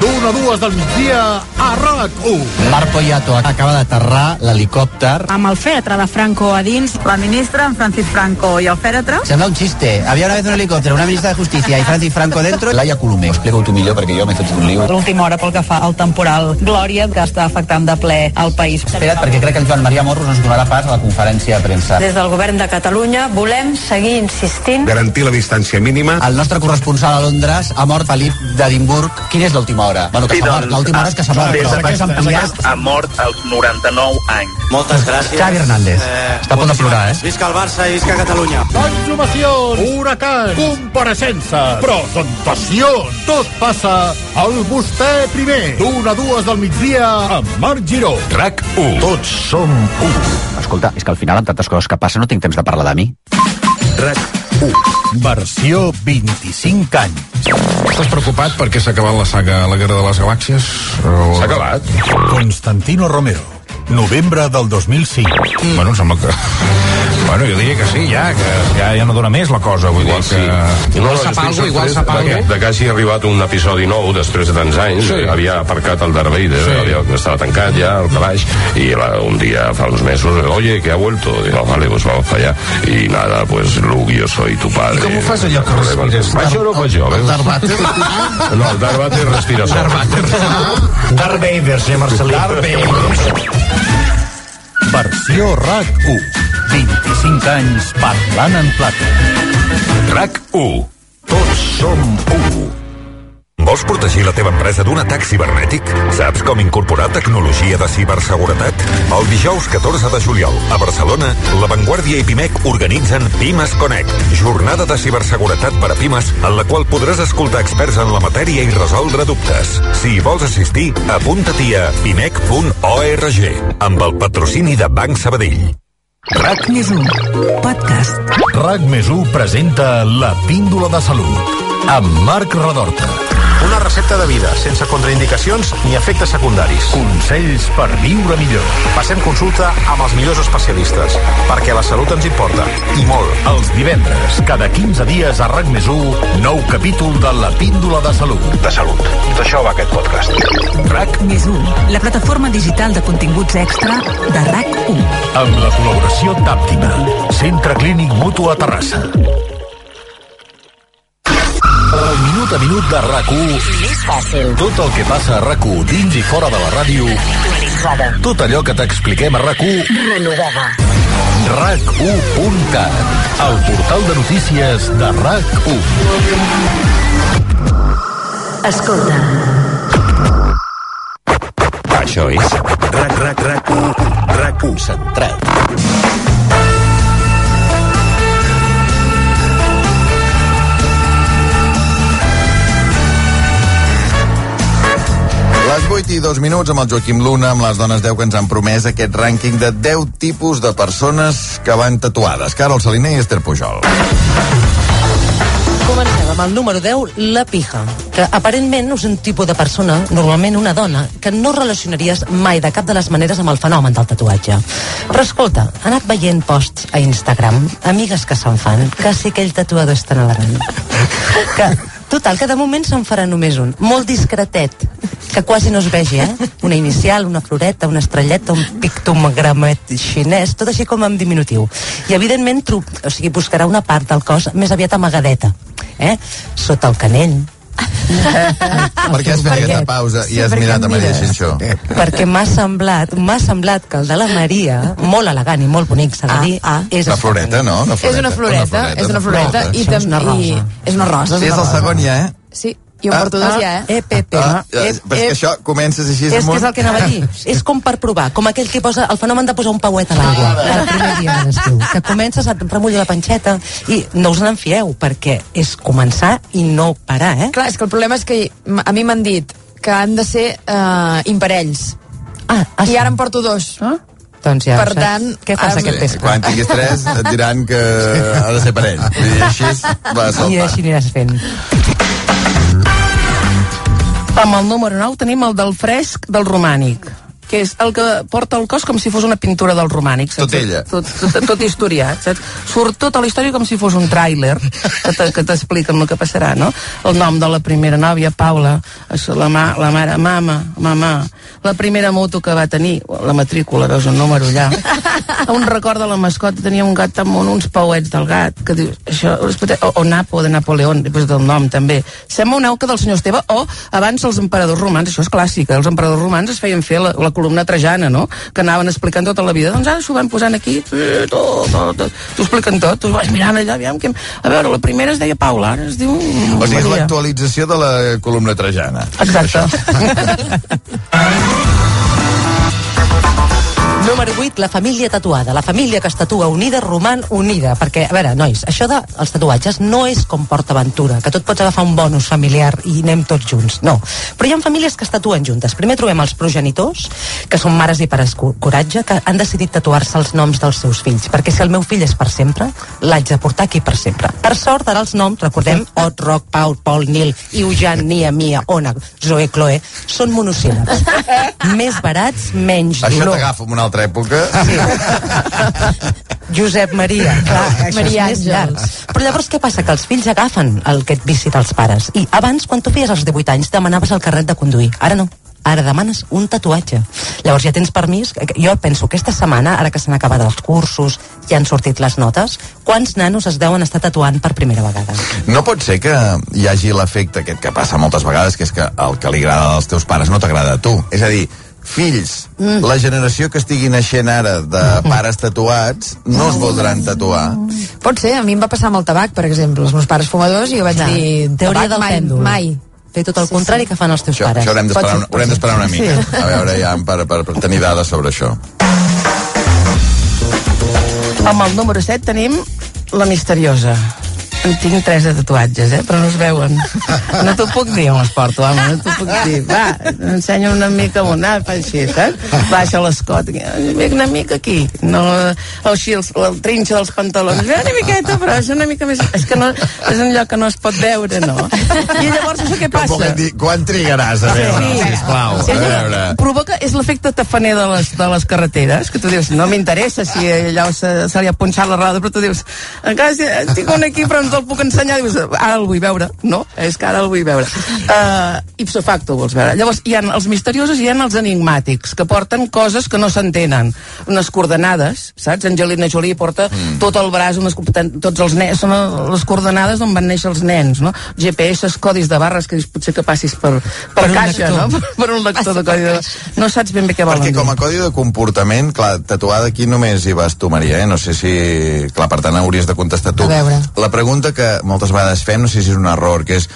D'una a dues del migdia a RAC1. Marc Poyato acaba d'aterrar l'helicòpter. Amb el fèretre de Franco a dins, la ministra, en Francis Franco i el fèretre. Sembla un chiste. Había una vez un helicòpter, una ministra de Justícia i Francis Franco dentro. Laia Colomer, explica-ho tu millor perquè jo m'he fet un lío. L'última hora pel que fa al temporal Glòria, que està afectant de ple al país. Espera't, perquè crec que el Joan Maria Morros ens donarà pas a la conferència de premsa. Des del govern de Catalunya volem seguir insistint Garantir la distància mínima. El nostre corresponsal a Londres ha mort Felip d'Edimburg. Quina és l'última hora? Bueno, que Sí, s'ha mort. doncs, L'última hora és que s'ha mort, des d'aquest- s'ha ampliat. Ha mort als 99 anys. Moltes gràcies. Xavi Hernández. Està a punt de plorar, eh? Visca el Barça i visca Catalunya. Exhumacions, huracans, compareixences, presentacions. Tot passa al vostè primer. D'una a dues del migdia amb Marc Giró. RAC1. Tots som 1. Escolta, és que al final, amb tantes coses que passen, no tinc temps de parlar de mi. RAC 1, versió 25 anys. Estàs preocupat perquè s'ha acabat la saga La Guerra de les Galàxies? O... S'ha acabat? Constantino Romero, novembre del 2005. Mm. Bueno, em sembla que... Bueno, jo diria que sí, ja, que ja, ja no dona més la cosa, vull dir que... Igual sap algo, igual sap algo. De que hagi arribat un episodi nou després de tants anys, Sí. sí. havia aparcat el Darth Vader, Sí. sí. havia, estava tancat ja al calaix, i la, un dia fa uns mesos, oye, que ha vuelto, digo, vale, pues vamos para allá, y nada, pues Luke, yo soy tu padre. Com ho fas allò que respires? Això no ho faig jo, veus? Darth Vader? No, el Darth Vader respira sol. Darth Vader, senyor Marcelí. Darth Vader. Versió RAC 1. 25 anys parlant en plata. RAC 1. Tots som 1. Vols protegir la teva empresa d'un atac cibernètic? Saps com incorporar tecnologia de ciberseguretat? El dijous 14 de juliol, a Barcelona, La Vanguardia i Pimec organitzen Pimes Connect, jornada de ciberseguretat per a Pimes, en la qual podràs escoltar experts en la matèria i resoldre dubtes. Si hi vols assistir, apunta-t'hi a pimec.org, amb el patrocini de Banc Sabadell. RAC més 1, podcast. RAC més 1 presenta La Píndola de Salut, amb Marc Redorta. Una recepta de vida, sense contraindicacions ni efectes secundaris. Consells per viure millor. Passem consulta amb els millors especialistes, perquè la salut ens importa, i molt. Els divendres, cada 15 dies a RAC més 1, nou capítol de La Píndola de Salut. De salut. D'això va aquest podcast. RAC més 1, la plataforma digital de continguts extra de RAC 1. Amb la col·laboració d'Àptima, Centre Clínic Mutu a Terrassa. Minut a minut de RAC1 Més fàcil. Tot el que passa a RAC1 dins i fora de la ràdio Actualitzada. Tot allò que t'expliquem a RAC1 Renovada. RAC1.cat El portal de notícies de RAC1 Escolta. Això és RAC, RAC, RAC, RAC concentrat. Les 8 i 2 minuts amb el Joaquim Luna, amb les dones 10 que ens han promès aquest rànquing de 10 tipus de persones que van tatuades. Carol Saliner i Esther Pujol. Comencem amb el número 10, la pija, que aparentment és un tipus de persona, normalment una dona, que no relacionaries mai de cap de les maneres amb el fenomen del tatuatge. Però escolta, ha anat veient posts a Instagram, amigues que se'n fan, que sí que aquell tatuador és tan elegant. Que, total, que de moment se'n farà només un, molt discretet, que quasi no es vegi, eh? Una inicial, una floreta, una estrelleta, un pictogramet xinès, tot així com en diminutiu. I evidentment, tru, o sigui, buscarà una part del cos més aviat amagadeta, eh? Sota el canell, Per què has fet aquesta pausa i Sí, has perquè mirat a Maria. Xinxó? perquè m'ha semblat, m'ha semblat que el de la Maria, molt elegant i molt bonic, s'ha de dir, és La floreta, no? La És una floreta, és una floreta i Això és una també rosa. és una rosa. Sí, és el segon ja, eh? Sí, jo en porto dos ja, eh? Eh, Pepe. Ah, eh, però és que això comences així és que és el que anava a dir. És com per provar, com aquell que posa el fenomen de posar un pauet a l'aigua el primer dia de l'estiu, que comences a remullar la panxeta i no us n'enfieu, perquè és començar i no parar, eh? Clar, és que el problema és que a mi m'han dit que han de ser eh, imparells. Ah, ah, I ara en porto dos. Ah? Doncs ja per saps. tant, Què fas ara- aquest vespre? Quan tinguis tres et diran que ha de ser parell. I així va I saltant. així aniràs fent. Amb el número 9 tenim el del fresc del romànic que és el que porta el cos com si fos una pintura del romànic. saps? Tot ella. Tot, tot, tot historiat, saps? Surt tota la història com si fos un tràiler que te- que t'expliquen el que passarà, no? El nom de la primera nòvia, Paula, la, ma, la mare, mama, mamà, la primera moto que va tenir, la matrícula, veus un número allà. Un record de la mascota, tenia un gat tan mono, uns pauets del gat, que dius, això, o, o Napo, de Napoleón, després del nom també. Sembla una auca del senyor Esteve, o abans els emperadors romans, això és clàssic, eh? els emperadors romans es feien fer la, la columna trajana, no?, que anaven explicant tota la vida, doncs ara s'ho van posant aquí, tot, tot, tot, t'ho expliquen tot, tu vas mirant allà, aviam, que... a veure, la primera es deia Paula, ara es diu... O sigui, és l'actualització de la columna trajana. Exacte. どこどこ? Número 8, dic la família tatuada, la família que es tatua unida roman unida, perquè, a veure, nois, això dels tatuatges no és com Port Aventura, que tot pots agafar un bonus familiar i anem tots junts, no. Però hi ha famílies que es tatuen juntes. Primer trobem els progenitors, que són mares i pares coratge, que han decidit tatuar-se els noms dels seus fills, perquè si el meu fill és per sempre, l'haig de portar aquí per sempre. Per sort, ara els noms, recordem, Ot, Roc, Paul, Pol, Nil, Eugen, Nia, Mia, Ona, Zoe, Chloe, són monosíl·labs. Més barats, menys Això dolor. t'agafa en una altra època. Josep Maria, clar, això Maria és més Àngels. llarg. Però llavors què passa? Que els fills agafen el que et visita els pares. I abans, quan tu feies els 18 anys, demanaves el carnet de conduir. Ara no. Ara demanes un tatuatge. Llavors ja tens permís. Jo penso que aquesta setmana, ara que s'han acabat els cursos, ja han sortit les notes, quants nanos es deuen estar tatuant per primera vegada? No pot ser que hi hagi l'efecte aquest que passa moltes vegades, que és que el que li agrada als teus pares no t'agrada a tu. És a dir, fills, mm. la generació que estigui naixent ara de pares tatuats no es voldran tatuar. Pot ser, a mi em va passar amb el tabac, per exemple. Els meus pares fumadors i jo vaig Clar, dir... teoria tabac del mai, pèndol. Mai. Fer tot el contrari que fan els teus Això, pares. això haurem d'esperar una, haurem una mica. Sí. A veure, ja, per, per, per tenir dades sobre això. Amb el número 7 tenim la misteriosa. Tinc tres de tatuatges, eh? però no es veuen. No t'ho puc dir on els porto, home, no t'ho puc dir. Va, ensenya una mica on anar, fa així, saps? Baixa l'escot, una mica aquí. No, així, el, el trinxa dels pantalons. Una miqueta, però és una mica més... És que no, és un lloc que no es pot veure, no? I llavors això què Com passa? puc dir, quan trigaràs a veure, Sí. sisplau? Sí, A veure... provoca, és l'efecte tafaner de les, de les carreteres, que tu dius, no m'interessa si allò se, se li ha punxat la roda, però tu dius, encara si, tinc un aquí però no te'l puc ensenyar, dius, ara el vull veure. No, és que ara el vull veure. Uh, ipso facto vols veure. Llavors, hi ha els misteriosos i hi ha els enigmàtics, que porten coses que no s'entenen. Unes coordenades, saps? Angelina Jolie porta mm. tot el braç, unes, tots els nens, són les coordenades d'on van néixer els nens, no? GPS, codis de barres, que dius, potser que passis per, per, Per caixa, no? Per un lector de codi de... No saps ben bé què volen Perquè com a codi de comportament, clar, tatuada aquí només hi vas tu, Maria, eh? No sé si... Clar, per tant, hauries de contestar tu. A veure. La pregunta que moltes vegades fem, no sé si és un error, que és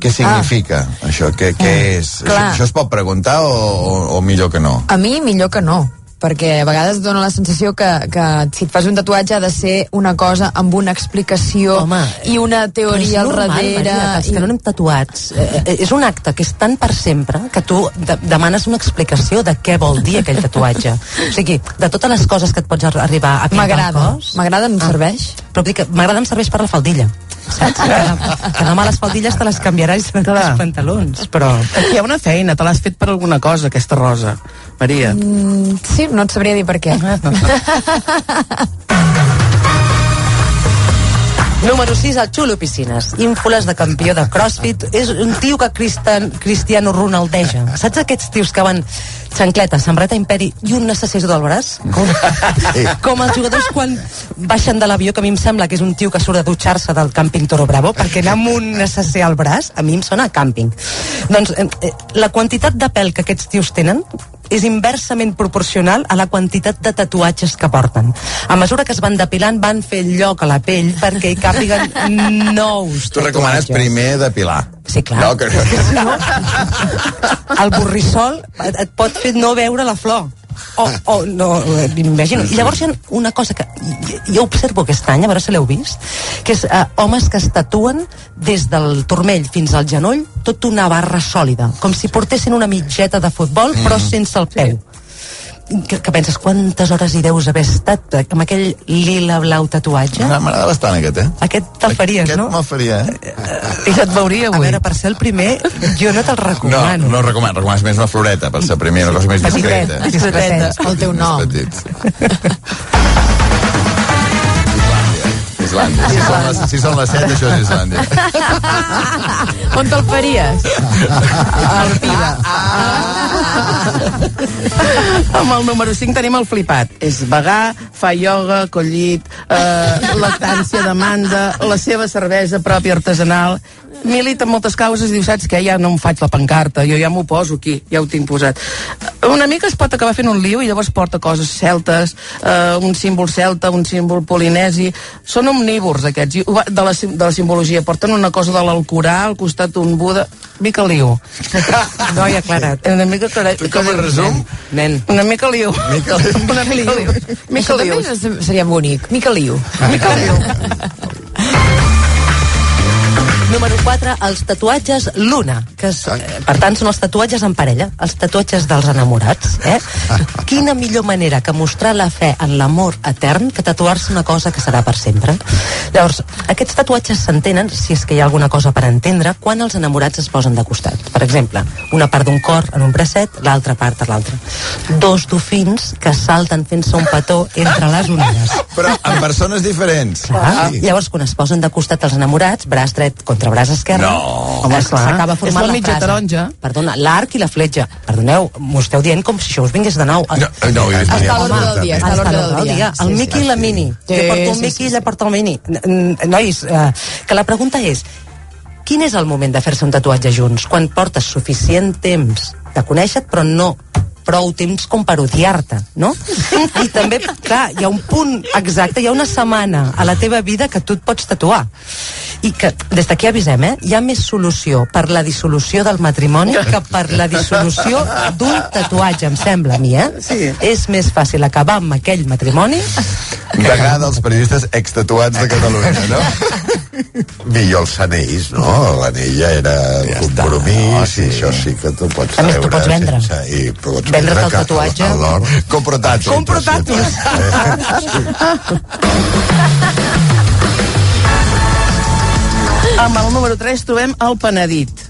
què significa això? Què, què és? Això, Clar. això es pot preguntar o, o, o millor que no? A mi millor que no perquè a vegades dona la sensació que, que si et fas un tatuatge ha de ser una cosa amb una explicació Home, i una teoria al normal, darrere Maria, els que no anem tatuats eh, eh, és un acte que és tan per sempre que tu de demanes una explicació de què vol dir aquell tatuatge. O sigui, de totes les coses que et pots ar- arribar a pintar al M'agrada, m'agrada, em serveix. però vull dir que m'agrada em serveix per la faldilla saps? Que, que demà les faldilles te les canviaràs i Clar. els pantalons però Aquí hi ha una feina, te l'has fet per alguna cosa, aquesta rosa, Maria. Mm, sí, no et sabria dir per què. Número 6, el Xulo Piscines. Ínfoles de campió de CrossFit. És un tio que Cristian, Cristiano Ronaldeja. Saps aquests tios que van xancleta, samarreta imperi i un necessito del braç? Com, com els jugadors quan baixen de l'avió, que a mi em sembla que és un tio que surt a dutxar-se del càmping Toro Bravo, perquè anar amb un necessari al braç, a mi em sona a càmping. Doncs eh, eh, la quantitat de pèl que aquests tios tenen és inversament proporcional a la quantitat de tatuatges que porten. A mesura que es van depilant, van fer lloc a la pell perquè hi càpiguen nous Tu recomanes primer depilar. Sí, clar. No, que... El borrissol et, et pot fer no veure la flor. O, o no, m'imagino. I llavors hi ha una cosa que jo- observo aquest any, a veure si l'heu vist, que és eh, homes que es tatuen des del turmell fins al genoll tot una barra sòlida, com si portessin una mitgeta de futbol, però sense el peu. Que, que penses, quantes hores hi deus haver estat eh, amb aquell lila blau tatuatge? Ah, M'agrada bastant aquest, eh? Aquest te'l faries, Aquest no? me'l faria, eh? I et veuria A avui. veure, per ser el primer, jo no te'l No, recomano. no recomano, recomanes més una floreta per ser primer, una cosa més Petitet, discreta. discreteta. El teu nom. Islàndia. Si són, les, si són les 7, això és Islàndia. On te'l faries? El Pira. Amb el número 5 tenim el flipat. És vegà, fa ioga, collit, eh, lactància, demanda, la seva cervesa pròpia artesanal milita en moltes causes i diu, saps què, ja no em faig la pancarta, jo ja m'ho poso aquí, ja ho tinc posat. Una mica es pot acabar fent un liu i llavors porta coses celtes, eh, un símbol celta, un símbol polinesi, són omnívors aquests, de la, de la simbologia, porten una cosa de l'Alcorà, al costat un Buda, mica liu. No hi ha aclarat. Una mica aclarat. Com a resum? Nen. Una mica liu. Mica liu. Una mica liu. Mica liu. també seria bonic. Mica Liu. Mica liu. Número 4, els tatuatges Luna, que és, eh, per tant són els tatuatges en parella, els tatuatges dels enamorats. Eh? Quina millor manera que mostrar la fe en l'amor etern que tatuar-se una cosa que serà per sempre. Llavors, aquests tatuatges s'entenen, si és que hi ha alguna cosa per entendre, quan els enamorats es posen de costat. Per exemple, una part d'un cor en un bracet, l'altra part a l'altra. Dos dofins que salten fent-se un petó entre les onades. Però amb persones diferents. Ah, Llavors, quan es posen de costat els enamorats, braç dret contra braç esquerre, No. home, s'acaba És formant la la, mitja frase. taronja. Perdona, l'arc i la fletxa. Perdoneu, m'ho esteu dient com si això us vingués de nou. No, no, Està a Home, l'ordre del dia. Està a l'ordre del dia. El Miqui i la Mini. Sí, jo porto Miqui sí, i ella porta el Mini. Nois, eh, que la pregunta és, quin és el moment de fer-se un tatuatge junts? Quan portes suficient temps de conèixer-te, però no prou temps com per odiar-te, no? I també, clar, hi ha un punt exacte, hi ha una setmana a la teva vida que tu et pots tatuar. I que, des d'aquí avisem, eh? Hi ha més solució per la dissolució del matrimoni que per la dissolució d'un tatuatge, em sembla a mi, eh? Sí. És més fàcil acabar amb aquell matrimoni Degà dels periodistes extatuats de Catalunya, no? Millor els anells, no? L'anell ja era ja compromís no, sí. i això sí que tu pots A més, tu pots vendre. sense, i pots el que- tatuatge. el l'or. Compro tatus. Compro tatus. Amb el número 3 trobem el penedit.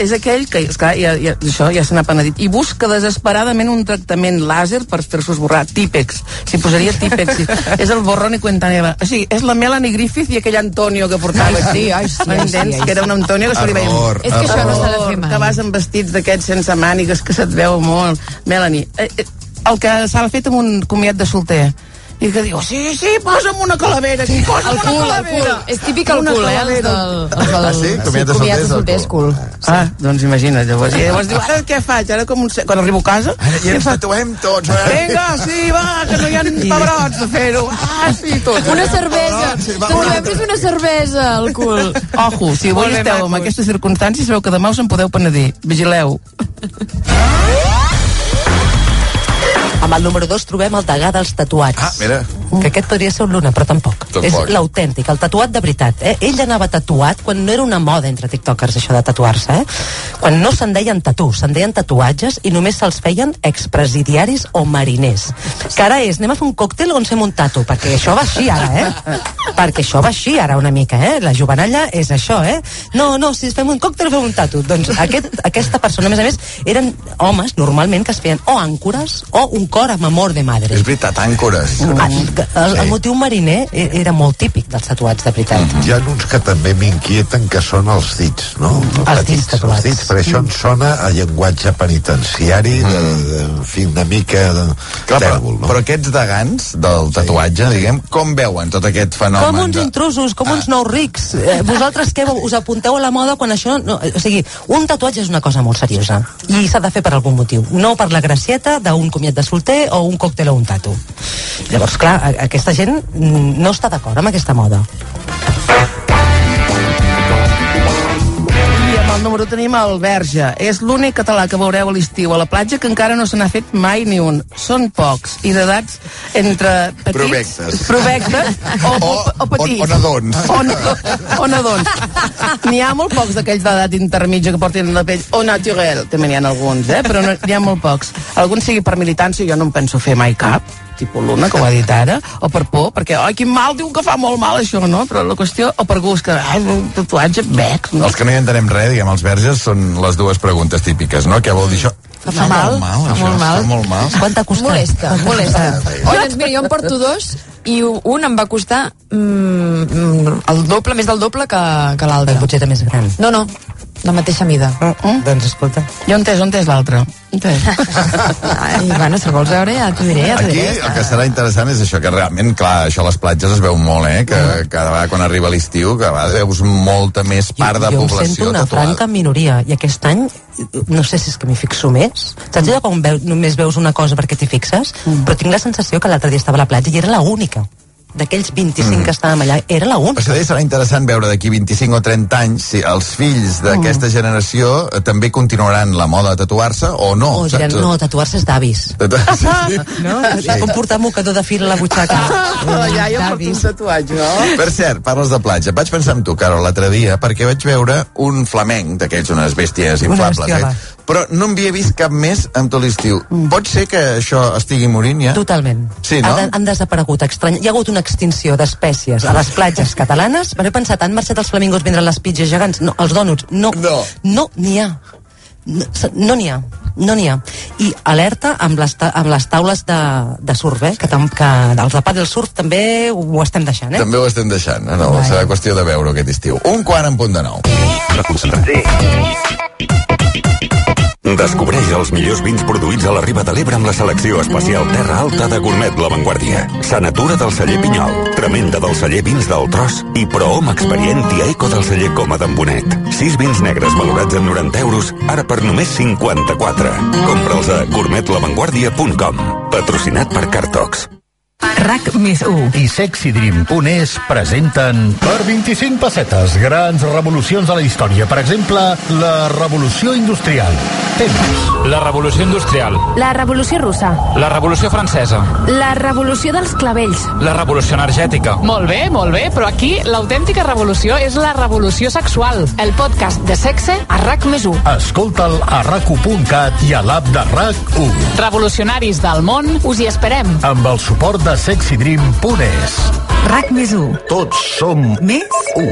És aquell que, esclar, ja, ja, això ja se n'ha penedit. I busca desesperadament un tractament làser per fer-se esborrar. Típex. S'hi posaria típex. Sí. és el borrón i cuenta neva. O sigui, és la Melanie Griffith i aquell Antonio que portava. Ai, sí, ai, sí, ai, sí, ai, que era un Antonio que se li veia... Error. És que això no s'ha de fer mai. Que vas amb vestits d'aquests sense mànigues, que se't veu molt. Melanie, eh, eh, el que s'ha fet amb un comiat de solter i que diu, sí, sí, posa'm una calavera aquí, posa'm El una cul, el calavera. cul. És típic el Una cul, eh? El calavera. del, el del, Ah, sí? Comiat de solter és de el solter és cul. cul. Ah, doncs imagina't, llavors. I llavors diu, ara què faig? Ara com un... Quan arribo a casa... Ara ja ens tatuem tots. eh? Vinga, sí, va, que no hi ha pebrots de fer-ho. Ah, sí, tot. Una cervesa. sí, Tatuem és una cervesa, al cul. Ojo, si avui esteu en aquestes circumstàncies, sabeu que demà us en podeu penedir. Vigileu. Amb el número 2 trobem el degà dels tatuats. Ah, mira. Que aquest podria ser un Luna, però tampoc. Tampoc. És l'autèntic, el tatuat de veritat. Eh? Ell anava tatuat quan no era una moda entre tiktokers, això de tatuar-se. Eh? Quan no se'n deien tatu, se'n deien tatuatges i només se'ls feien expresidiaris o mariners. Que ara és, anem a fer un còctel o ens fem un tatu? Perquè això va així ara, eh? Perquè això va així ara una mica, eh? La jovenalla és això, eh? No, no, si fem un còctel fem un tatu. Doncs aquest, aquesta persona, a més a més, eren homes, normalment, que es feien o àncores o un cor amb amor de madre. És veritat, àncores. Ah, el, el motiu mariner e- era molt típic dels tatuats, de veritat. Hi ha uns que també m'inquieten que són els dits, no? Els dits tatuats. Els dits, perquè això em sona a llenguatge penitenciari, de, de, en fi, una mica de Clar, però, tèrbol, no? però aquests degans del tatuatge, diguem, com veuen tot aquest fenomen? Com uns de... intrusos, com uns nous rics. Eh, vosaltres què us apunteu a la moda quan això... No, o sigui, un tatuatge és una cosa molt seriosa i s'ha de fer per algun motiu, no per la gracieta d'un comiat de solter o un còctel o un tatu. Llavors, clar, aquesta gent mm, no està d'acord amb aquesta moda. El número tenim el Verge. És l'únic català que veureu a l'estiu a la platja que encara no se n'ha fet mai ni un. Són pocs i d'edats entre petits... Provectes. Provectes o, o, o petits. o nadons. O, o nadons. N'hi ha molt pocs d'aquells d'edat intermitja que portin la pell o naturel. També n'hi ha alguns, eh? però no, n'hi ha molt pocs. Alguns sigui per militància, jo no en penso fer mai cap tipus l'una, ho ha dit ara, o per por, perquè, ai, quin mal, diu que fa molt mal això, no? Però la qüestió, o per gust, que, ai, un tatuatge, bec, no? Els que no hi entenem res, diguem, els verges, són les dues preguntes típiques, no? Què vol dir això? Fa mal, molt mal, fa això, molt mal. Fa molt mal. Quant t'ha costat? Molesta, molesta. Oh, doncs mira, jo em porto dos i un em va costar mm, mm, el doble, més del doble que, que l'altre. El potser més gran. No, no, de mateixa mida. Uh -uh. Doncs escolta. Jo entès, on és l'altre? Ai, bueno, si el vols veure ja t'ho diré, ja Aquí diré. el que serà interessant és això, que realment, clar, això a les platges es veu molt, eh? Que cada vegada quan arriba l'estiu, que a veus molta més part de jo població sento una tatuada. franca minoria i aquest any no sé si és que m'hi fixo més saps allò quan veu, només veus una cosa perquè t'hi fixes Mm. però tinc la sensació que l'altre dia estava a la platja i era la única d'aquells 25 Mm. que estàvem allà era la única O sigui, serà interessant veure d'aquí 25 o 30 anys si els fills Mm. d'aquesta generació eh, també continuaran la moda de tatuar-se o no. o diran, saps? no, tatuar-se és d'avis Sí, sí. no? és com portar mocador de fil a la butxaca La iaia porta un tatuatge, no? Per cert, parles de platja. Vaig pensar en tu, Carol, l'altre dia, perquè vaig veure un flamenc d'aquells, unes bèsties Una inflables, bestiola. eh? Però no havia vist cap més en tot l'estiu. Pot ser que això estigui morint ja? Totalment. Sí, no? Han, han desaparegut estrany. Hi ha hagut una extinció d'espècies a les platges catalanes. Però he pensat, han marxat els flamingos vindre les pitges gegants? No, els dònuts, no. No. No n'hi ha. No s- no n'hi ha. No n'hi ha. I alerta amb les, ta amb les taules de, de surf, eh? que, que els de del surf també ho estem deixant, eh? També ho estem deixant. No, no, serà qüestió de veure aquest estiu. Un quart en punt de nou. Descobreix els millors vins produïts a la Riba de l'Ebre amb la selecció especial Terra Alta de Gourmet La Vanguardia. Sanatura del celler Pinyol, Tremenda del celler Vins del Tros i Prohom Experienti Eco del celler Coma d'en Bonet. Sis vins negres valorats en 90 euros, ara per només 54. Compra'ls a gourmetlavanguardia.com. Patrocinat per Cartox. RAC més 1 i sexydream.es presenten per 25 pessetes grans revolucions de la història. Per exemple, la revolució industrial. Temps. La revolució industrial. La revolució russa. La revolució francesa. La revolució dels clavells. La revolució energètica. Molt bé, molt bé, però aquí l'autèntica revolució és la revolució sexual. El podcast de sexe a RAC més 1. Escolta'l a rac1.cat i a l'app de RAC1 Revolucionaris del món, us hi esperem. amb el suport de sexydream.es. RAC més 1 Tots som més u.